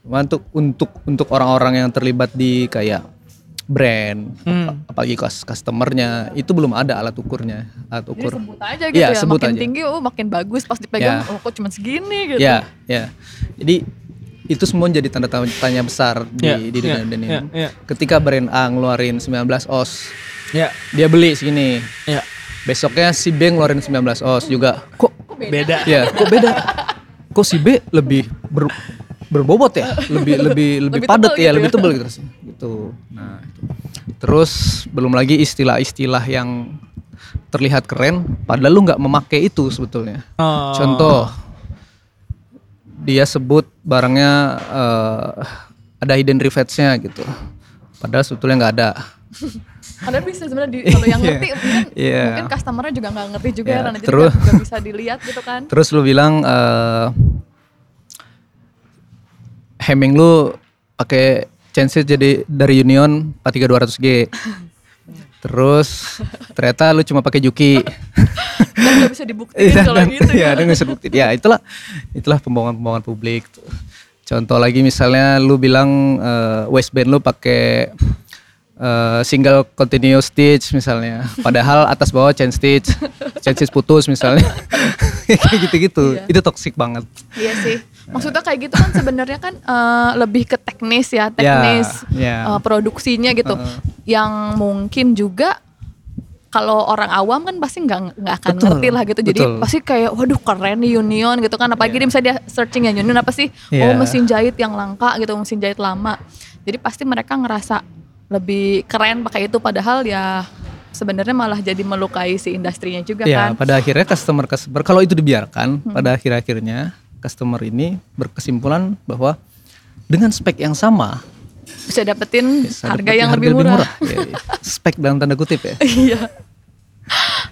Cuma untuk untuk untuk orang-orang yang terlibat di kayak brand Hmm. ap- apalagi kas customernya itu belum ada alat ukurnya alat Jadi ukur sebut aja gitu Iya, ya, sebut makin aja. tinggi oh makin bagus pas dipegang Ya. oh kok cuma segini gitu. ya ya jadi itu semua jadi tanda tanya besar di, Ya, di dunia ya, denim. ya, ya. Ketika brand A ngeluarin 19 os, ya dia beli segini. ya Besoknya si B ngeluarin 19 os juga. Kok beda Ya, kok beda? Kok si B lebih ber- berbobot ya? Lebih lebih lebih, Lebih padat ya, gitu lebih ya. tebal gitu sih. Gitu. Nah, itu. Terus belum lagi istilah-istilah yang terlihat keren padahal lu nggak memakai itu sebetulnya. Oh. Contoh dia sebut barangnya eh, ada hidden rivets-nya gitu. Padahal sebetulnya nggak ada. Ada bisa sebenarnya di- kalau yang Iya. ngerti mungkin, Iya. mungkin customernya juga nggak ngerti juga Iya, ya, jadi terus- nggak nggak bisa dilihat gitu kan. Terus lu bilang eh Hemming lu pakai chassis jadi dari Union 43200G. Terus ternyata lu cuma pakai Juki. Dan nggak bisa dibuktiin Iya, kalau dan- gitu iya, ya. dan nggak bisa bukti. Ya itulah itulah pembohongan-pembohongan publik. Contoh lagi misalnya lu bilang eh, waistband lu pakai eh, single continuous stitch misalnya, padahal atas bawah chain stitch, chain stitch putus misalnya, kayak gitu-gitu. Iya. Itu toksik banget. Iya sih. Maksudnya kayak gitu kan sebenarnya kan eh, lebih ke teknis ya, teknis ya. eh, produksinya gitu. Yang mungkin juga kalau orang awam kan pasti nggak nggak akan Betul, ngerti lah gitu. Jadi betul. pasti kayak waduh keren nih Union gitu kan. Apalagi dia misalnya dia searching ya Union apa sih? Oh Iya. mesin jahit yang langka gitu, mesin jahit lama. Jadi pasti mereka ngerasa lebih keren pakai itu padahal ya sebenarnya malah jadi melukai si industrinya juga Ya, kan. pada akhirnya customer customer kalau itu dibiarkan, Hmm. pada akhir-akhirnya customer ini berkesimpulan bahwa dengan spek yang sama Bisa dapetin bisa harga dapetin yang lebih murah. Ya, ya. spek dalam tanda kutip ya. Iya.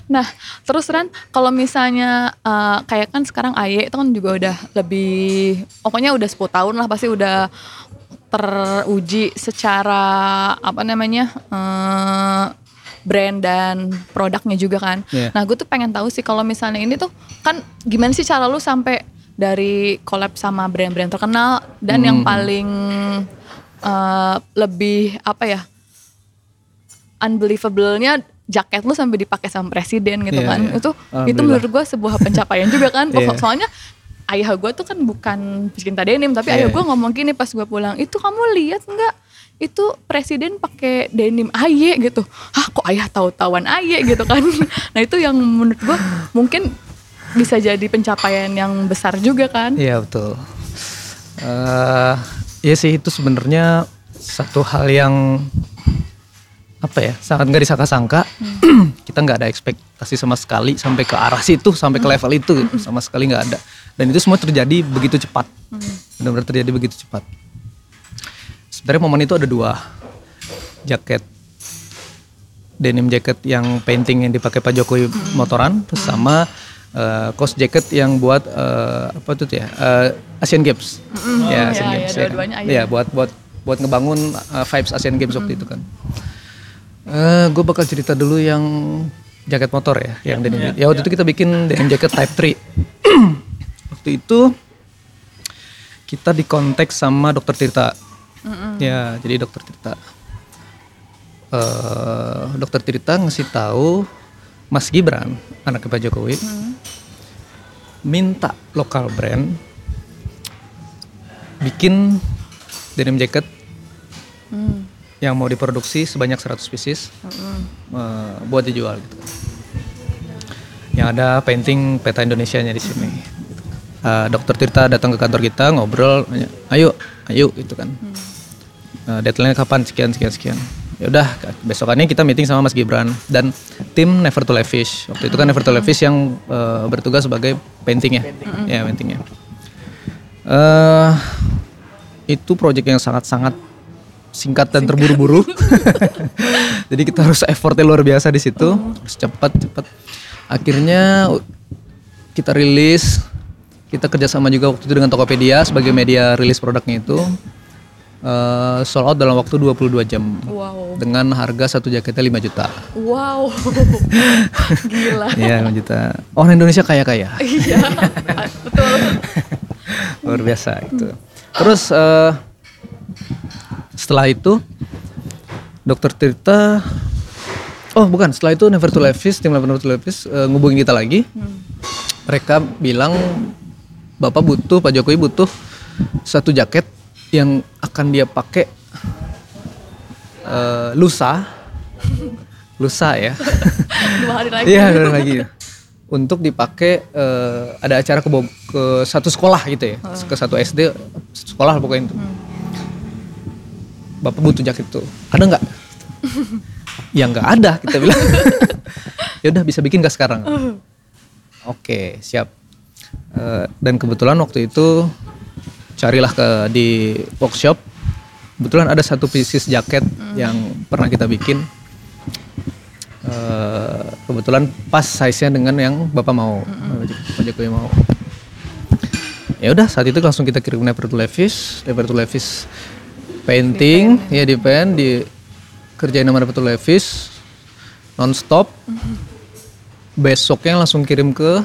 Nah, terus Ran, kalau misalnya eh, kayak kan sekarang AY itu kan juga udah lebih, pokoknya udah 10 tahun lah pasti udah teruji secara apa namanya eh, brand dan produknya juga kan. Iya. Nah, gue tuh pengen tahu sih kalau misalnya ini tuh kan gimana sih cara lu sampai dari collab sama brand-brand terkenal dan yang Hmm. paling eh, lebih apa ya? unbelievable-nya jaket lu sampai dipakai sama presiden gitu Iya, kan. iya. Itu itu menurut gua sebuah pencapaian juga kan. Iya. Soalnya ayah gua tuh kan bukan pecinta denim, tapi Iya. ayah gua ngomong gini pas gua pulang, "Itu kamu lihat nggak? Itu presiden pakai denim AY gitu." Hah, kok ayah tahu-tahuan AY gitu kan. nah, itu yang menurut gua mungkin bisa jadi pencapaian yang besar juga kan. Iya betul. eh iya sih itu sebenarnya satu hal yang apa ya sangat nggak disangka-sangka. Kita nggak ada ekspektasi sama sekali sampai ke arah situ, sampai ke level itu gitu. sama sekali nggak ada. Dan itu semua terjadi begitu cepat. Benar-benar terjadi begitu cepat. Sebenarnya momen itu ada dua jaket denim jacket yang painting yang dipakai Pak Jokowi motoran terus sama eh, cost jacket yang buat eh, apa tuh ya? Eh, Asian Games. Ya Asian ya, Games ya, ya, kan? Asian ya buat buat buat ngebangun eh, vibes Asian Games waktu itu kan. Gue bakal cerita dulu yang jaket motor ya yang denim. Ya waktu itu kita bikin denim jacket Type 3 waktu itu kita di konteks sama Dokter Tirta. Ya jadi Dokter Tirta. Eh Dokter Tirta ngasih tahu Mas Gibran anaknya Pak Jokowi minta lokal brand bikin denim jacket yang mau diproduksi sebanyak 100 pieces eh, buat dijual gitu. Yang ada painting peta Indonesia-nya di sini. gitu. eh, dokter Tirta datang ke kantor kita ngobrol ayo ayo gitu kan Eh, deadline kapan sekian sekian sekian ya udah besokannya kita meeting sama Mas Gibran. Dan tim Never to Levish waktu itu kan Never to Levish yang eh, bertugas sebagai paintingnya. Ya paintingnya. Eh itu project yang sangat-sangat singkat dan terburu-buru. Jadi kita harus effortnya luar biasa di situ. Harus cepat cepat. Akhirnya kita rilis. Kita kerjasama juga waktu itu dengan Tokopedia sebagai media rilis produknya itu Eh, sold out dalam waktu 22 jam Wow. dengan harga satu jaketnya 5 juta Wow. Gila. Iya 5 juta orang Indonesia kaya-kaya Iya. Betul. luar biasa itu terus eh, setelah itu dokter Tirta oh bukan setelah itu Never to Levis tim Never to Levis eh, ngubungin kita lagi mereka bilang bapak butuh Pak Jokowi butuh satu jaket yang akan dia pakai eh, lusa lusa ya Dua hari lagi. Iya, benar lagi. Untuk dipakai eh, ada acara ke ke satu sekolah gitu ya, ke satu SD sekolah pokoknya itu. Bapak butuh jaket itu, ada nggak? ya nggak ada kita bilang. ya udah bisa bikin nggak sekarang? Oke siap. Eh, dan kebetulan waktu itu carilah ke di workshop. Kebetulan ada satu pieces jaket yang pernah kita bikin. Eh, kebetulan pas size-nya dengan yang bapak mau. Pak Jokowi mau. Ya udah saat itu langsung kita kirim Never to Levis Never to Levis painting. Ya di pen di kerjain nama Never to Levis nonstop. Besoknya langsung kirim ke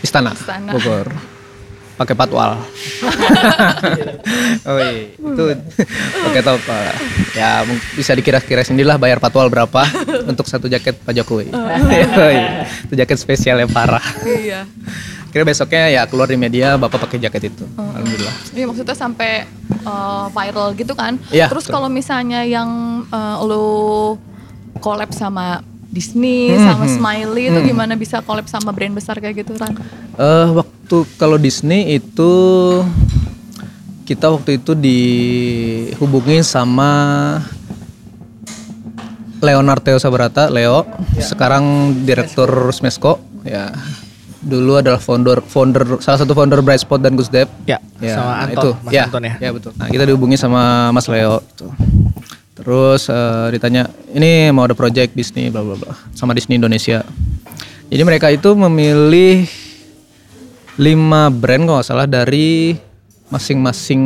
istana, Istana. Bogor pakai patwal. Oh iya itu pakai top ya bisa dikira-kira sendirilah bayar patwal berapa untuk satu jaket Pak Jokowi. Oh. Iya. itu jaket spesial yang parah. Iya. kira besoknya ya keluar di media bapak pakai jaket itu. Alhamdulillah. Iya maksudnya sampai uh, viral gitu kan. Iya, Terus kalau misalnya yang uh, lo collab sama Disney, Hmm, sama Smiley itu gimana bisa collab sama brand besar kayak gitu kan? Eh waktu kalau Disney itu kita waktu itu dihubungin sama Leonard Theo Sabrata, Leo, sekarang direktur Smesco, ya. Dulu adalah founder founder salah satu founder Bright Spot dan Gusdep. Ya, Ya, sama nah Anton, itu, Mas ya, Anton ya. Ya betul. Nah, kita dihubungi sama Mas Leo. gitu. Terus eh, ditanya, ini mau ada project Disney, bla bla bla, sama Disney Indonesia. Jadi mereka itu memilih lima brand kalau salah dari masing-masing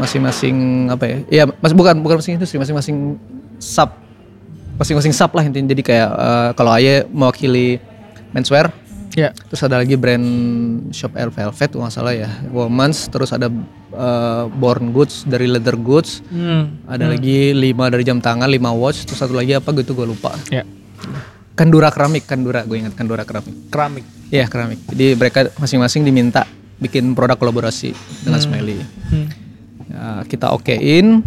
masing-masing apa ya? Iya, mas bukan bukan masing industri, masing-masing sub, masing-masing sub lah intinya. Jadi kayak eh, kalau Aye mewakili menswear, Ya. Terus ada lagi brand Shop Air Velvet nggak salah ya, Women's. Terus ada uh, Born Goods dari Leather Goods. Hmm. Ada lagi lima dari jam tangan, lima watch. Terus satu lagi apa gitu gue lupa. Ya. Kandura keramik, Kandura gue ingat Kandura keramik. Keramik. Iya keramik. Jadi mereka masing-masing diminta bikin produk kolaborasi dengan Smiley. Hmm. Ya, kita okein.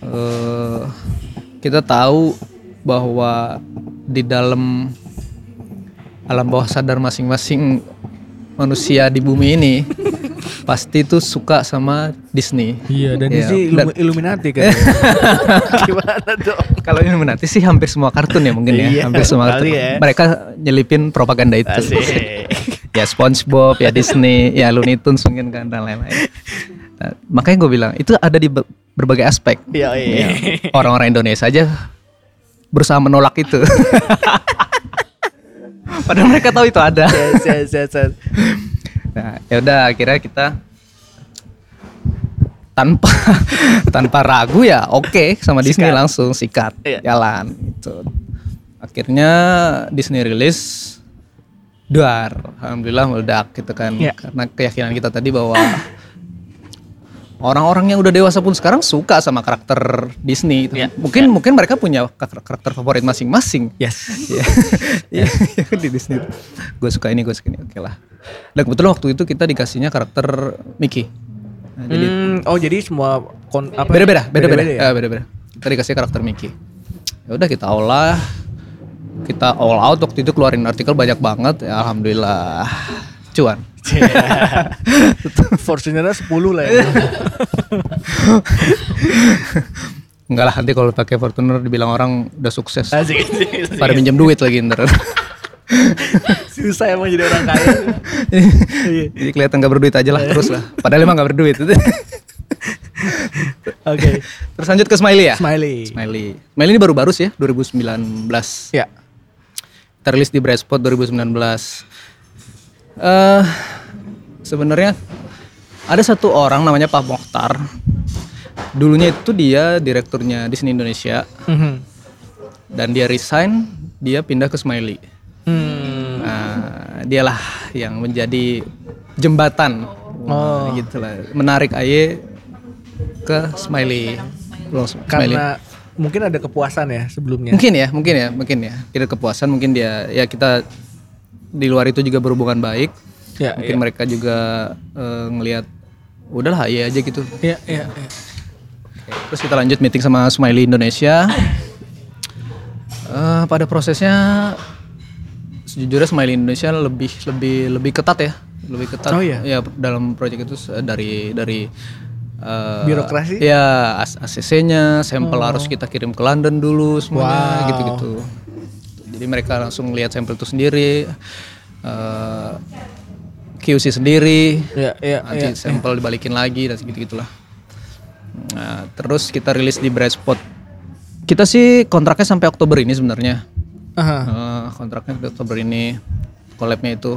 Eh, kita tahu bahwa di dalam alam bawah sadar masing-masing manusia di bumi ini pasti tuh suka sama Disney. Iya, dan Iya, ini dan- Illuminati kan. Gimana dong? Kalau Illuminati sih hampir semua kartun ya mungkin ya, Iya, hampir semua kartun. ya. Mereka nyelipin propaganda itu. Ya SpongeBob, ya Disney, ya Looney Tunes mungkin kan dan lain-lain. Nah, makanya gue bilang itu ada di be- berbagai aspek. Iya, iya. Ya, Orang-orang Indonesia aja berusaha menolak itu. Padahal mereka tahu itu ada. Yes, yes, yes, yes. Nah, ya udah akhirnya kita tanpa tanpa ragu ya oke sama Disney Sikat. langsung sikat Iya. jalan gitu. Akhirnya Disney rilis Duar, alhamdulillah meledak gitu kan Iya. karena keyakinan kita tadi bahwa orang-orang yang udah dewasa pun sekarang suka sama karakter Disney gitu. Iya. Mungkin mungkin mereka punya karakter, favorit masing-masing. Yes. Iya. Iya, di Disney. Gue suka ini, gue suka ini. Oke lah. Dan kebetulan waktu itu kita dikasihnya karakter Mickey. Nah, jadi Hmm, oh jadi semua kon apa? beda-beda, beda-beda, ya? Beda-beda. Kita dikasih karakter Mickey. Ya udah kita olah, kita all out waktu itu keluarin artikel banyak banget. Ya, alhamdulillah cuan. Fortunernya 10 lah ya. Enggak lah nanti kalau pakai Fortuner dibilang orang udah sukses. Asik, asik, asik. Pada minjem duit lagi ntar. Susah emang jadi orang kaya. Iya. Jadi kelihatan gak berduit aja lah terus lah. Padahal emang gak berduit. Oke. terus lanjut ke Smiley ya. Smiley. Smiley. Smiley ini baru baru sih ya 2019. Ya. Rilis di Brightspot 2019. Eh sebenarnya ada satu orang namanya Pak Mokhtar. Dulunya itu dia direkturnya Disney Indonesia Mhm. dan dia resign, dia pindah ke Smiley. Hmm. Nah, dialah yang menjadi jembatan. Oh. Gitu lah. Menarik Aye ke Smiley. Loh, Smiley. Karena mungkin ada kepuasan ya sebelumnya. Mungkin ya, mungkin ya, mungkin ya. Tidak kepuasan, mungkin dia ya kita di luar itu juga berhubungan baik. Ya, mungkin mereka juga eh, ngelihat udahlah ya aja gitu. Iya, iya, iya. Terus kita lanjut meeting sama Smiley Indonesia. Eh, pada prosesnya sejujurnya Smiley Indonesia lebih lebih lebih ketat ya, lebih ketat. Oh, iya? Ya dalam proyek itu dari dari eh, Birokrasi? Ya ACC-nya, sampel harus kita kirim ke London dulu semuanya Wow. gitu-gitu. Jadi mereka langsung lihat sampel itu sendiri. QC sendiri, Iya, iya, nanti iya. sampel dibalikin lagi dan segitu gitulah. Nah, terus kita rilis di Brightspot. Kita sih kontraknya sampai Oktober ini sebenarnya. Eh, kontraknya sampai Oktober ini, collabnya itu.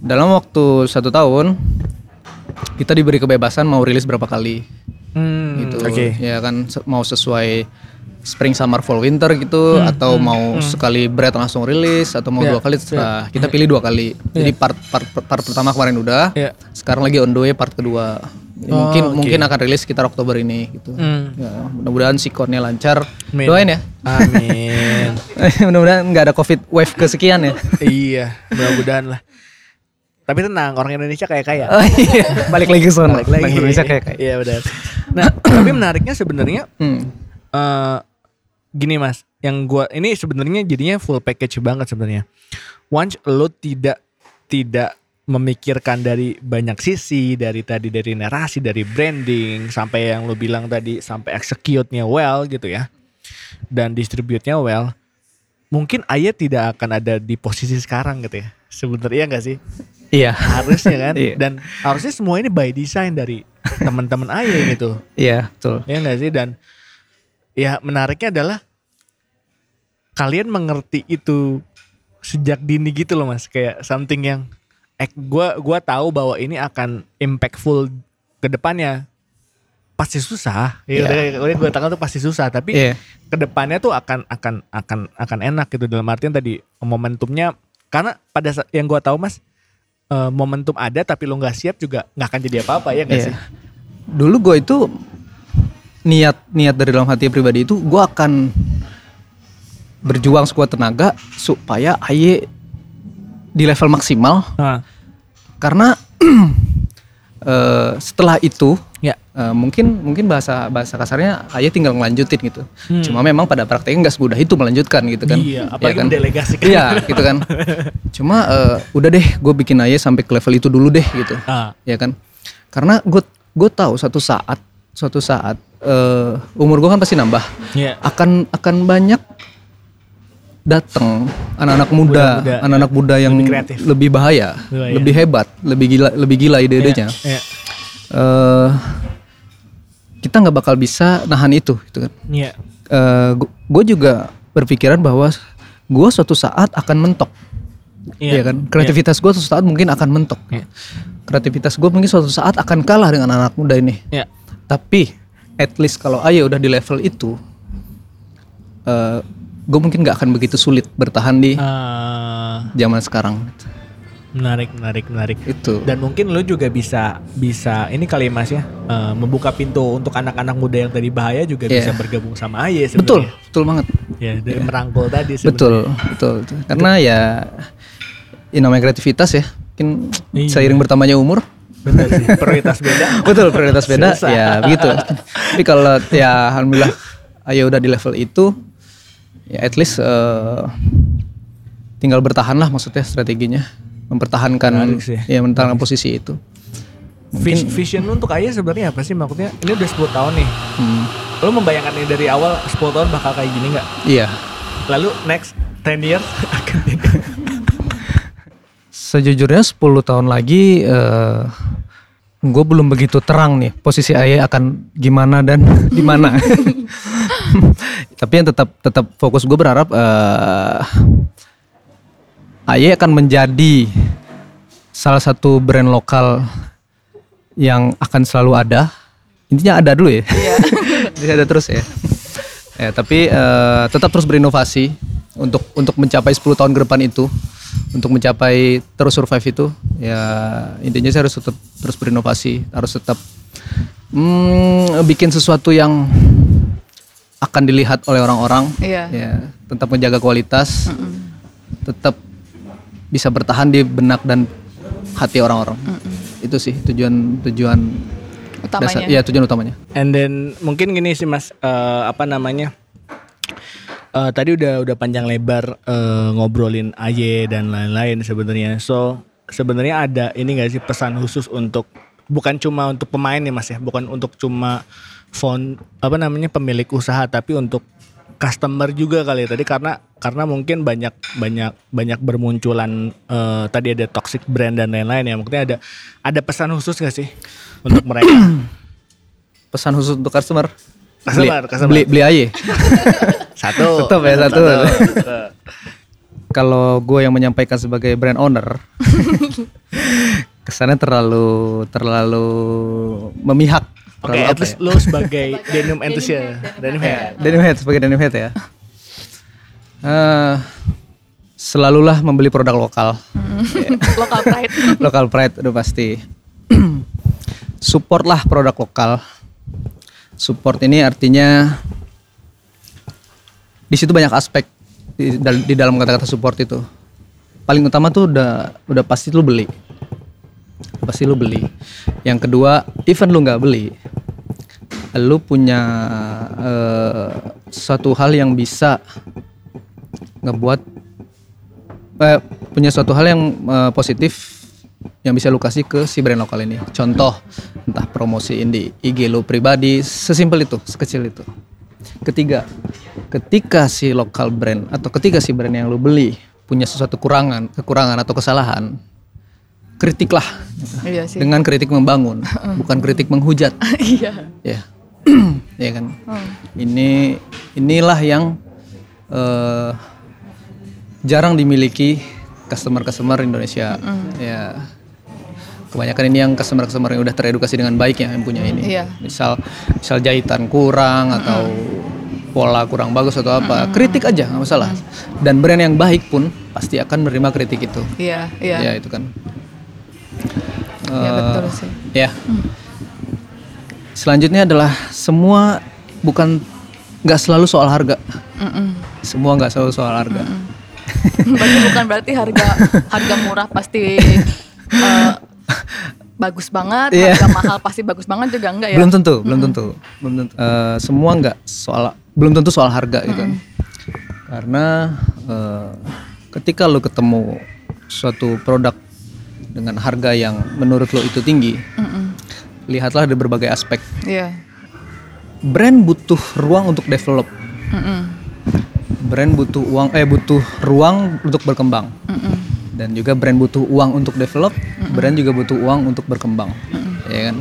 Dalam waktu satu tahun, kita diberi kebebasan mau rilis berapa kali Hmm, gitu. Oke. Ya kan mau sesuai spring, summer, fall, winter gitu, atau mau sekali bread langsung rilis, atau mau Ya, dua kali terserah. Kita pilih dua kali. Jadi part, part part pertama kemarin udah, Ya. sekarang lagi on the way part kedua. Oh, mungkin oke. mungkin akan rilis sekitar Oktober ini gitu. Hmm. Ya, mudah-mudahan sikonnya lancar. Amin. Doain ya. Amin. mudah-mudahan nggak ada covid wave kesekian ya. iya, mudah-mudahan lah. Tapi tenang, orang Indonesia kayak kaya. Oh, iya. Balik lagi ke sana. Balik lagi. Indonesia kayak kayak. Iya benar. Nah, tapi menariknya sebenarnya Hmm. eh gini mas, yang gua ini sebenarnya jadinya full package banget sebenarnya. Once lo tidak tidak memikirkan dari banyak sisi, dari tadi dari narasi, dari branding, sampai yang lo bilang tadi sampai execute-nya well gitu ya, dan distribute-nya well, mungkin Ayah tidak akan ada di posisi sekarang gitu ya. Sebenarnya enggak sih? Iya. Harusnya kan? Iya. Dan harusnya semua ini by design dari teman-teman Ayah gitu. Iya, betul. Ya enggak sih dan ya menariknya adalah kalian mengerti itu sejak dini gitu loh Mas, kayak something yang eh gua gua tahu bahwa ini akan impactful ke depannya. Pasti susah. Ya Iya. udah udah gua tahu tuh pasti susah, tapi Iya. ke depannya tuh akan akan akan akan enak gitu dalam artian tadi momentumnya karena pada saat yang gua tahu Mas eh, momentum ada tapi lo nggak siap juga nggak akan jadi apa-apa ya nggak Iya. sih? Dulu gue itu niat niat dari dalam hati pribadi itu gue akan berjuang sekuat tenaga supaya Aye di level maksimal Nah, karena eh, setelah itu ya. eh, mungkin mungkin bahasa bahasa kasarnya Aye tinggal ngelanjutin gitu. Hmm. Cuma memang pada prakteknya nggak semudah itu melanjutkan gitu kan. Iya, apalagi kan? mendelegasikan. Iya gitu kan. Cuma eh, udah deh gue bikin Aye sampai ke level itu dulu deh gitu. Ah. ya kan karena gue gue tahu suatu saat suatu saat eh, umur gue kan pasti nambah Iya. akan akan banyak datang anak-anak muda anak-anak muda yang Lebih kreatif. lebih bahaya Lebih bahaya. lebih hebat lebih gila lebih gila ide-idenya Iya. Eh, kita nggak bakal bisa nahan itu gitu kan Iya. gue juga berpikiran bahwa gue suatu saat akan mentok Iya. Iya kan kreativitas gue suatu saat mungkin akan mentok Iya. kreativitas gue mungkin suatu saat akan kalah dengan anak muda ini Iya. tapi at least kalau Ayo udah di level itu gue mungkin nggak akan begitu sulit bertahan di Ah, zaman sekarang menarik, menarik, menarik. itu Dan mungkin lo juga bisa bisa ini kali ya Mas ya eh, membuka pintu untuk anak-anak muda yang tadi bahaya juga Iya. bisa bergabung sama Aye betul betul banget Ya, dari merangkul tadi sebenarnya. betul betul betul. karena ya ini namanya kreativitas ya mungkin Iya. seiring bertambahnya umur Sih. Prioritas beda. betul prioritas beda Susah. ya begitu tapi kalau ya alhamdulillah ayo udah di level itu ya at least eh, tinggal bertahan lah maksudnya strateginya mempertahankan ya mempertahankan posisi itu. Vis- vision lu untuk Ayah sebenarnya apa sih maksudnya? Ini udah 10 tahun nih. Hmm, Lu membayangkan ini dari awal 10 tahun bakal kayak gini nggak? iya. Lalu next 10 years akan. Sejujurnya 10 tahun lagi eh gue belum begitu terang nih posisi Aye akan gimana dan di mana. Tapi yang tetap tetap fokus gue berharap eh Aye akan menjadi salah satu brand lokal yang akan selalu ada. Intinya ada dulu ya. Jadi ada terus ya. Ya, tapi eh, tetap terus berinovasi untuk untuk mencapai 10 tahun ke depan itu, untuk mencapai terus survive itu, ya intinya saya harus tetap terus berinovasi, harus tetap mm, bikin sesuatu yang akan dilihat oleh orang-orang, Iya. ya, tetap menjaga kualitas, tetap bisa bertahan di benak dan hati orang-orang. Itu sih tujuan tujuan Utamanya. Iya tujuan utamanya. And then mungkin gini sih Mas, eh, apa namanya? Eh, tadi udah udah panjang lebar eh, ngobrolin AY dan lain-lain sebenarnya. So sebenarnya ada ini gak sih pesan khusus untuk bukan cuma untuk pemain nih Mas ya, bukan untuk cuma font apa namanya pemilik usaha tapi untuk customer juga kali ya tadi karena karena mungkin banyak banyak banyak bermunculan eh, tadi ada toxic brand dan lain-lain ya mungkin ada ada pesan khusus gak sih untuk mereka Pesan khusus untuk customer. Customer, beli, customer. beli beli aja. Satu. Tetap ya, satu. Kalau gue yang menyampaikan sebagai brand owner, kesannya terlalu terlalu memihak. Oke, Terlalu at least ya? lo sebagai denim enthusiast, denim head. Denim head sebagai denim head ya. Eh, selalulah membeli produk lokal, Local pride. lokal pride udah pasti. Supportlah produk lokal. Support ini artinya di situ banyak aspek di, di dalam kata-kata support itu. Paling utama tuh udah udah pasti lu beli. Pasti lu beli. Yang kedua, even lu nggak beli, lu punya eh, suatu hal yang bisa ngebuat eh, punya suatu hal yang eh, positif yang bisa lu kasih ke si brand lokal ini. Contoh, entah promosiin di IG lu pribadi, sesimpel itu, sekecil itu. Ketiga, ketika si lokal brand atau ketika si brand yang lu beli punya sesuatu kurangan, kekurangan atau kesalahan, kritiklah iya sih. dengan kritik membangun, bukan kritik menghujat. Iya. Ya, ya kan. Ini inilah yang eh, jarang dimiliki customer-customer Indonesia. Ya, kebanyakan ini yang customer-customer yang udah teredukasi dengan baik ya, yang punya ini. Iya. Misal, misal jahitan kurang atau pola kurang bagus atau apa, kritik aja nggak masalah. Dan brand yang baik pun pasti akan menerima kritik itu. Iya, iya. Ya itu kan. Iya Eh, betul sih. Ya. Selanjutnya adalah semua bukan nggak selalu soal harga. Mm-mm. Semua nggak selalu soal harga. Berarti bukan berarti harga harga murah pasti eh, bagus banget, Iya. harga mahal pasti bagus banget juga enggak ya? Belum tentu, belum tentu, belum tentu. Eh, semua nggak soal, belum tentu soal harga gitu. Karena eh, ketika lo ketemu suatu produk dengan harga yang menurut lo itu tinggi, Mm-mm. lihatlah dari berbagai aspek. Iya. Brand butuh ruang untuk develop. Mm-mm. Brand butuh uang, eh butuh ruang untuk berkembang. Mm-mm. dan juga brand butuh uang untuk develop, brand juga butuh uang untuk berkembang, ya kan?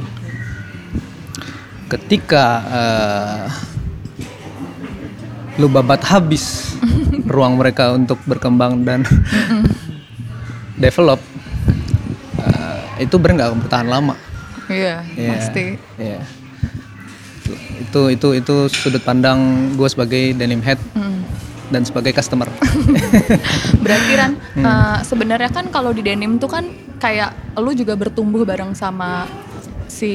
Ketika eh, lu babat habis ruang mereka untuk berkembang dan develop, eh, itu brand gak akan bertahan lama. Iya, Iya, pasti. iya. Itu itu itu sudut pandang gue sebagai denim head Mm. Dan sebagai customer. Berarti Ran, Hmm. eh, sebenarnya kan kalau di denim tuh kan kayak lu juga bertumbuh bareng sama si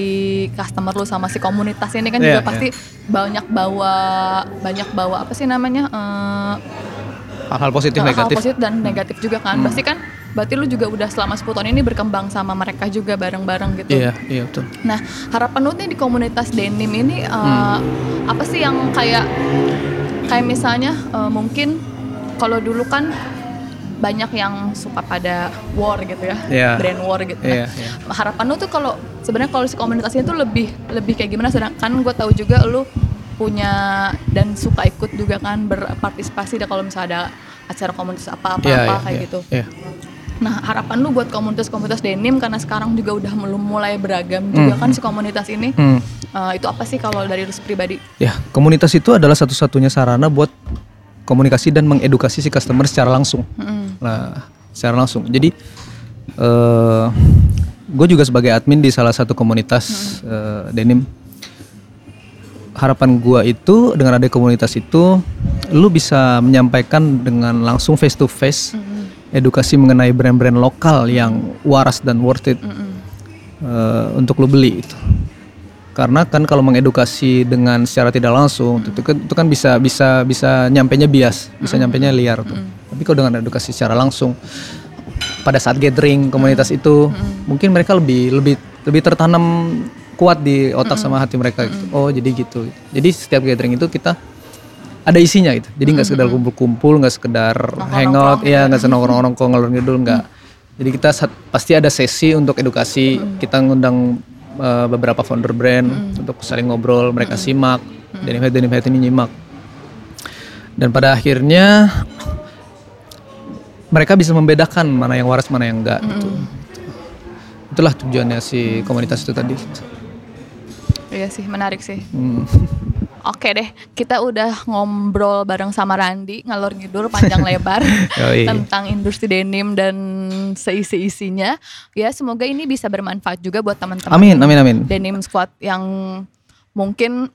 customer lu sama si komunitas ini kan Iya, juga pasti banyak bawa banyak bawa apa sih namanya eh, Hal-hal positif hal negatif. positif dan negatif juga kan. Pasti kan berarti lu juga udah selama 10 tahun ini berkembang sama mereka juga bareng-bareng gitu. Iya, iya betul. Nah, harapan lu nih di komunitas denim ini eh, Hmm. apa sih yang kayak kayak misalnya eh, mungkin kalau dulu kan banyak yang suka pada war gitu ya, Iya. brand war gitu. Iya, Nah, iya. harapan lu tuh kalau sebenarnya kalau si komunitasnya tuh lebih lebih kayak gimana? Sedangkan gue tahu juga lu punya dan suka ikut juga kan berpartisipasi dan kalau misalnya ada acara komunitas apa-apa Iya, apa iya, kayak iya. gitu. Iya. Nah, harapan lu buat komunitas-komunitas denim karena sekarang juga udah mulai beragam juga Hmm. kan si komunitas ini. Hmm. Eh, itu apa sih kalau dari lu pribadi? Ya, komunitas itu adalah satu-satunya sarana buat komunikasi dan mengedukasi si customer secara langsung. Mm-mm. Nah, secara langsung. Jadi, eh gue juga sebagai admin di salah satu komunitas eh, denim. Harapan gua itu dengan ada komunitas itu, lu bisa menyampaikan dengan langsung face to face edukasi mengenai brand-brand lokal yang waras dan worth it eh, untuk lu beli itu. Karena kan kalau mengedukasi dengan secara tidak langsung itu kan itu kan bisa bisa bisa nyampainya bias, bisa nyampainya liar tuh. Tapi kalau dengan edukasi secara langsung pada saat gathering komunitas itu mungkin mereka lebih lebih lebih tertanam kuat di otak sama hati mereka gitu. Oh, jadi gitu. Jadi setiap gathering itu kita ada isinya gitu. Jadi nggak sekedar kumpul-kumpul, nggak sekedar hangout, ya nggak senang orang-orang kok ngalor ngidul nggak. Jadi kita pasti ada sesi untuk edukasi. Kita ngundang uh, beberapa founder brand untuk saling ngobrol, mereka simak, denim head denim head ini nyimak. Dan pada akhirnya mereka bisa membedakan mana yang waras mana yang enggak gitu. Itulah tujuannya si komunitas itu tadi. Iya sih, menarik sih. Hmm. Oke deh, kita udah ngobrol bareng sama Randi ngalor ngidul panjang lebar tentang industri denim dan seisi-isinya. Ya, semoga ini bisa bermanfaat juga buat teman-teman. Amin, amin, amin. Denim Squad yang mungkin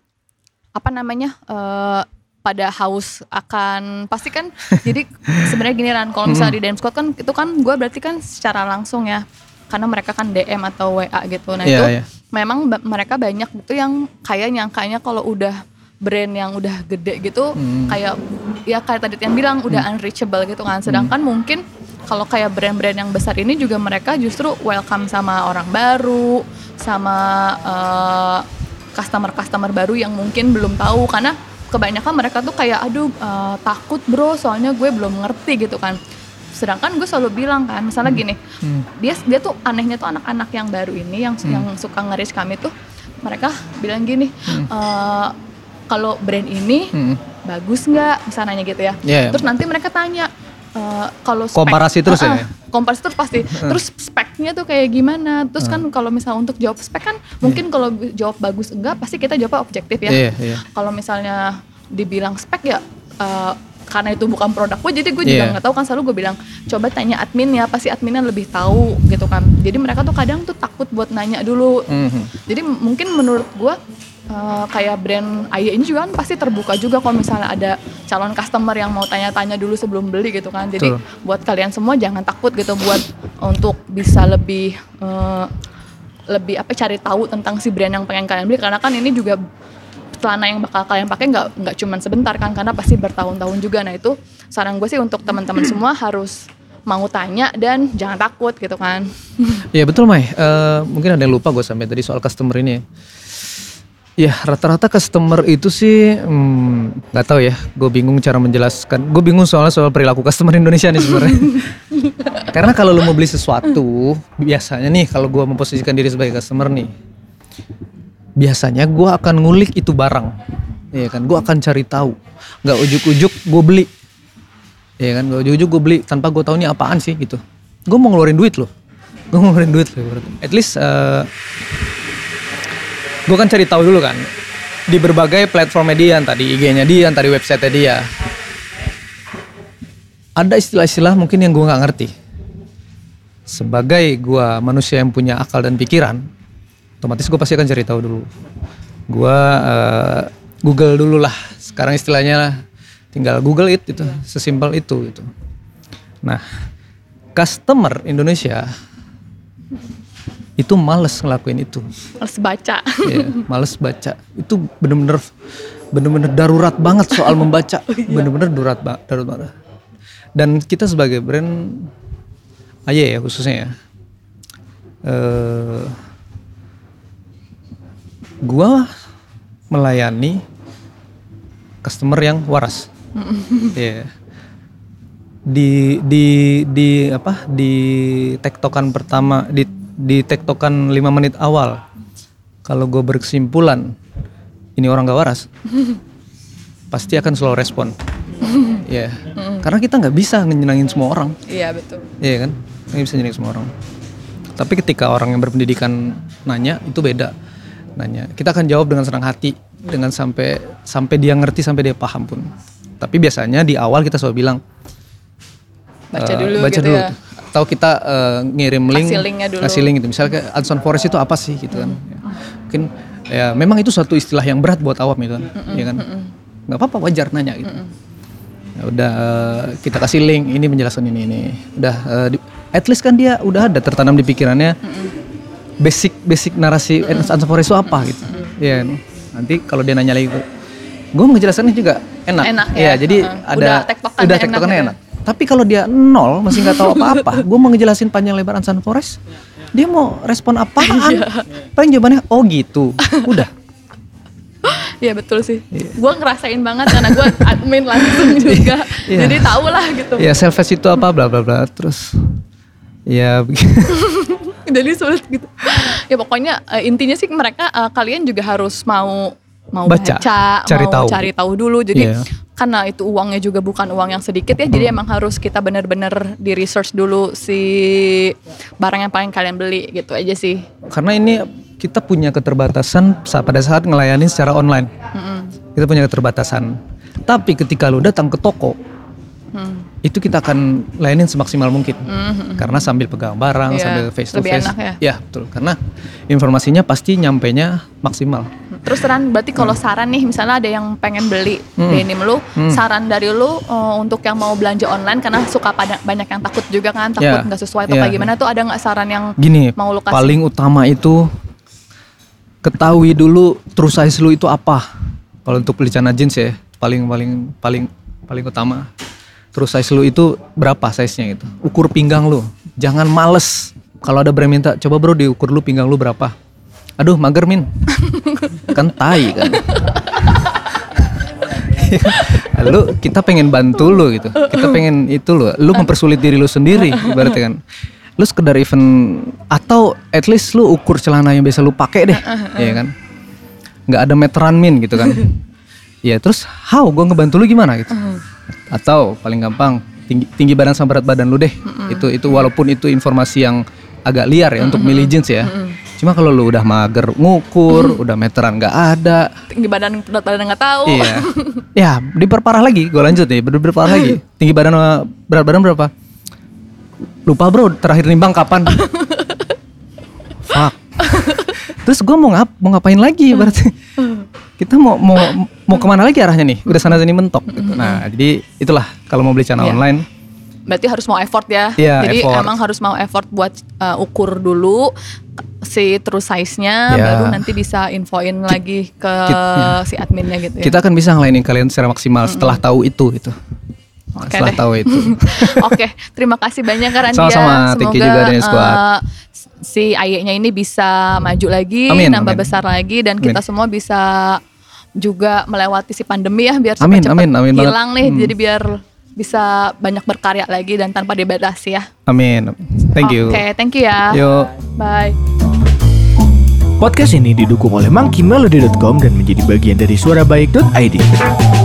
apa namanya? eh, pada haus akan pasti kan jadi sebenarnya gini Ran kalau misalnya di Denim Squad kan itu kan gue berarti kan secara langsung ya karena mereka kan DM atau WA gitu nah Iya, itu iya. memang mereka banyak gitu yang kayak nyangkanya kalau udah brand yang udah gede gitu Hmm. kayak ya kayak tadi yang bilang udah unreachable gitu kan. Sedangkan mungkin kalau kayak brand-brand yang besar ini juga mereka justru welcome sama orang baru sama eh, customer-customer baru yang mungkin belum tahu. Karena kebanyakan mereka tuh kayak aduh eh, takut bro soalnya gue belum ngerti gitu kan. Sedangkan gue selalu bilang kan misalnya gini Hmm. dia dia tuh anehnya tuh anak-anak yang baru ini yang yang suka ngeris kami tuh mereka bilang gini "Eh, kalau brand ini Hmm. bagus nggak misalnya gitu ya Iya. terus nanti mereka tanya "Eh, kalau Komparasi terus ya? Ah, ah, komparasi terus pasti terus speknya tuh kayak gimana terus kan kalau misalnya untuk jawab spek kan mungkin kalau bi- jawab bagus enggak pasti kita jawab objektif ya Iya, iya. kalau misalnya dibilang spek ya eh, karena itu bukan produk gue jadi gue juga Iya. nggak tahu kan selalu gue bilang coba tanya admin ya pasti adminnya lebih tahu gitu kan jadi mereka tuh kadang tuh takut buat nanya dulu Mhm. jadi m- mungkin menurut gue eh, kayak brand Aye ini juga kan pasti terbuka juga kalau misalnya ada calon customer yang mau tanya-tanya dulu sebelum beli gitu kan jadi Betul. buat kalian semua jangan takut gitu buat untuk bisa lebih eh, lebih apa cari tahu tentang si brand yang pengen kalian beli karena kan ini juga celana yang bakal kalian pakai nggak nggak cuman sebentar kan karena pasti bertahun-tahun juga nah itu saran gue sih untuk teman-teman semua harus mau tanya dan jangan takut gitu kan Iya betul Mai. Eh, mungkin ada yang lupa gue sampai tadi soal customer ini. ya. Ya rata-rata customer itu sih hmm, nggak tahu ya. Gue bingung cara menjelaskan. Gue bingung soalnya soal perilaku customer Indonesia nih sebenarnya. Karena kalau lu mau beli sesuatu, biasanya nih kalau gue memposisikan diri sebagai customer nih, biasanya gue akan ngulik itu barang, Iya kan? Gue akan cari tahu. Nggak ujuk-ujuk gue beli, Iya kan? Gak ujuk-ujuk gue beli tanpa gue tahu ini apaan sih gitu. Gue mau ngeluarin duit loh. Gue mau ngeluarin duit loh. At least eh, gue kan cari tahu dulu kan di berbagai platform media, entah di IG-nya dia, entah di website dia. Ada istilah-istilah mungkin yang gue nggak ngerti. Sebagai gue manusia yang punya akal dan pikiran, otomatis gue pasti akan cari tahu dulu. Gue eh, Google dulu lah. Sekarang istilahnya tinggal Google it itu, sesimpel itu gitu. Nah, customer Indonesia itu males ngelakuin itu. Harus baca. Ya, males baca. Itu bener-bener bener-bener darurat banget soal membaca. Bener-bener darurat ba- darurat banget. Dan kita sebagai brand aja ya khususnya ya. Eh gua melayani customer yang waras. Ya di di di apa di tektokan pertama di di tektokan lima menit awal. Kalau gue berkesimpulan ini orang gak waras. Pasti akan slow respon. Ya karena kita nggak bisa nyenangin semua orang. Iya betul. Iya kan? Nggak bisa nyenangin semua orang. Tapi ketika orang yang berpendidikan nanya itu beda. Nanya. Kita akan jawab dengan senang hati dengan sampai sampai dia ngerti sampai dia paham pun. Tapi biasanya di awal kita selalu bilang Baca eh, dulu baca gitu dulu. ya. Atau kita eh, ngirim link Kasih linknya dulu. kasih link gitu. Misalnya kayak Anson Forest itu apa sih gitu kan? Ya. mungkin ya memang itu suatu istilah yang berat buat awam itu kan ya kan? nggak apa-apa wajar nanya gitu. Ya udah eh, kita kasih link ini penjelasan ini ini. Udah eh, di- at least kan dia udah ada tertanam di pikirannya basic basic narasi Anson Forest itu apa gitu. Ya kan? nanti kalau dia nanya lagi gue mau ngejelasinnya juga enak. Enak ya ya, jadi heeh. ada Udah tektokannya enak tektokannya gitu ya. enak tapi kalau dia nol masih nggak tahu apa-apa, gue mau ngejelasin panjang lebar Ansan Forest, dia mau respon apaan? Iya. Paling jawabannya oh gitu, udah. Iya betul sih. Gue ngerasain banget karena gue admin langsung juga. Iya. Jadi tau lah gitu. Ya selfish itu apa bla bla bla terus ya. Jadi sulit gitu. Ya pokoknya eh, intinya sih mereka eh, kalian juga harus mau mau Baca, baca, cari mau tahu. cari tahu dulu. Jadi Iya. Karena itu uangnya juga bukan uang yang sedikit ya. Jadi emang harus kita bener-bener di research dulu si barang yang paling kalian beli gitu aja sih. karena ini kita punya keterbatasan saat pada saat ngelayani secara online. Mm-mm. Kita punya keterbatasan. Tapi ketika lu datang ke toko, Hmm. Itu kita akan layanin semaksimal mungkin. Mhm. Karena sambil pegang barang, Iya, sambil face to face. enak ya. betul. Karena informasinya pasti nyampainya maksimal. Terus Ran, berarti kalau saran nih, misalnya ada yang pengen beli Hmm. denim lu, Hmm. saran dari lu uh, untuk yang mau belanja online karena suka pada banyak yang takut juga kan, takut Ya, nggak sesuai atau ya. kayak gimana tuh ada nggak saran yang Gini, mau lu kasih? paling utama itu ketahui dulu true size lu itu apa. Kalau untuk beli celana jeans ya, paling paling paling paling utama. True size lu itu berapa size-nya gitu. Ukur pinggang lu. Jangan males. Kalau ada brand minta, coba bro diukur lu pinggang lu berapa. Aduh, mager min. kan tai kan. lu kita pengen bantu lu gitu. Kita pengen itu lu, lu mempersulit diri lu sendiri berarti kan. Lu sekedar event atau at least lu ukur celana yang biasa lu pakai deh, ya kan. nggak ada meteran min gitu kan. Ya terus how gue ngebantu lu gimana gitu. Atau paling gampang tinggi, tinggi badan sama berat badan lu deh. Itu itu walaupun itu informasi yang agak liar ya untuk milih jeans ya. Cuma kalau lu udah mager ngukur, udah meteran nggak ada, tinggi badan berat badan nggak tahu. Iya. ya, diperparah lagi. Gue lanjut nih, ber- berparah lagi. Tinggi badan sama berat badan berapa? Lupa bro, terakhir nimbang kapan? Fuck. Terus gue mau ngap, mau ngapain lagi berarti? Kita mau mau mau ke mana lagi arahnya nih? Udah sana sini mentok. Gitu. Nah, jadi itulah kalau mau beli celana Iya. online. Berarti harus mau effort ya. Iya, Jadi effort. emang harus mau effort buat uh, ukur dulu si true size-nya, Iya. baru nanti bisa infoin lagi ke si adminnya gitu ya. Kita akan bisa ngelainin kalian secara maksimal setelah tahu itu gitu. Oke setelah deh. tahu itu. Oke, terima kasih banyak Kak Randia. Sama-sama, thank you juga, Daniel Squad. eh, si Ayeknya ini bisa maju lagi, Amin, nambah amin. besar lagi dan Amin. kita semua bisa juga melewati si pandemi ya biar Amin, cepat-cepat amin, amin banget. hilang nih. Hmm. Jadi biar bisa banyak berkarya lagi dan tanpa dibatasi ya. Amin. Thank you. Oke, thank you ya. Yuk. Bye. Podcast ini didukung oleh monkeymelody.com dan menjadi bagian dari suarabaik.id.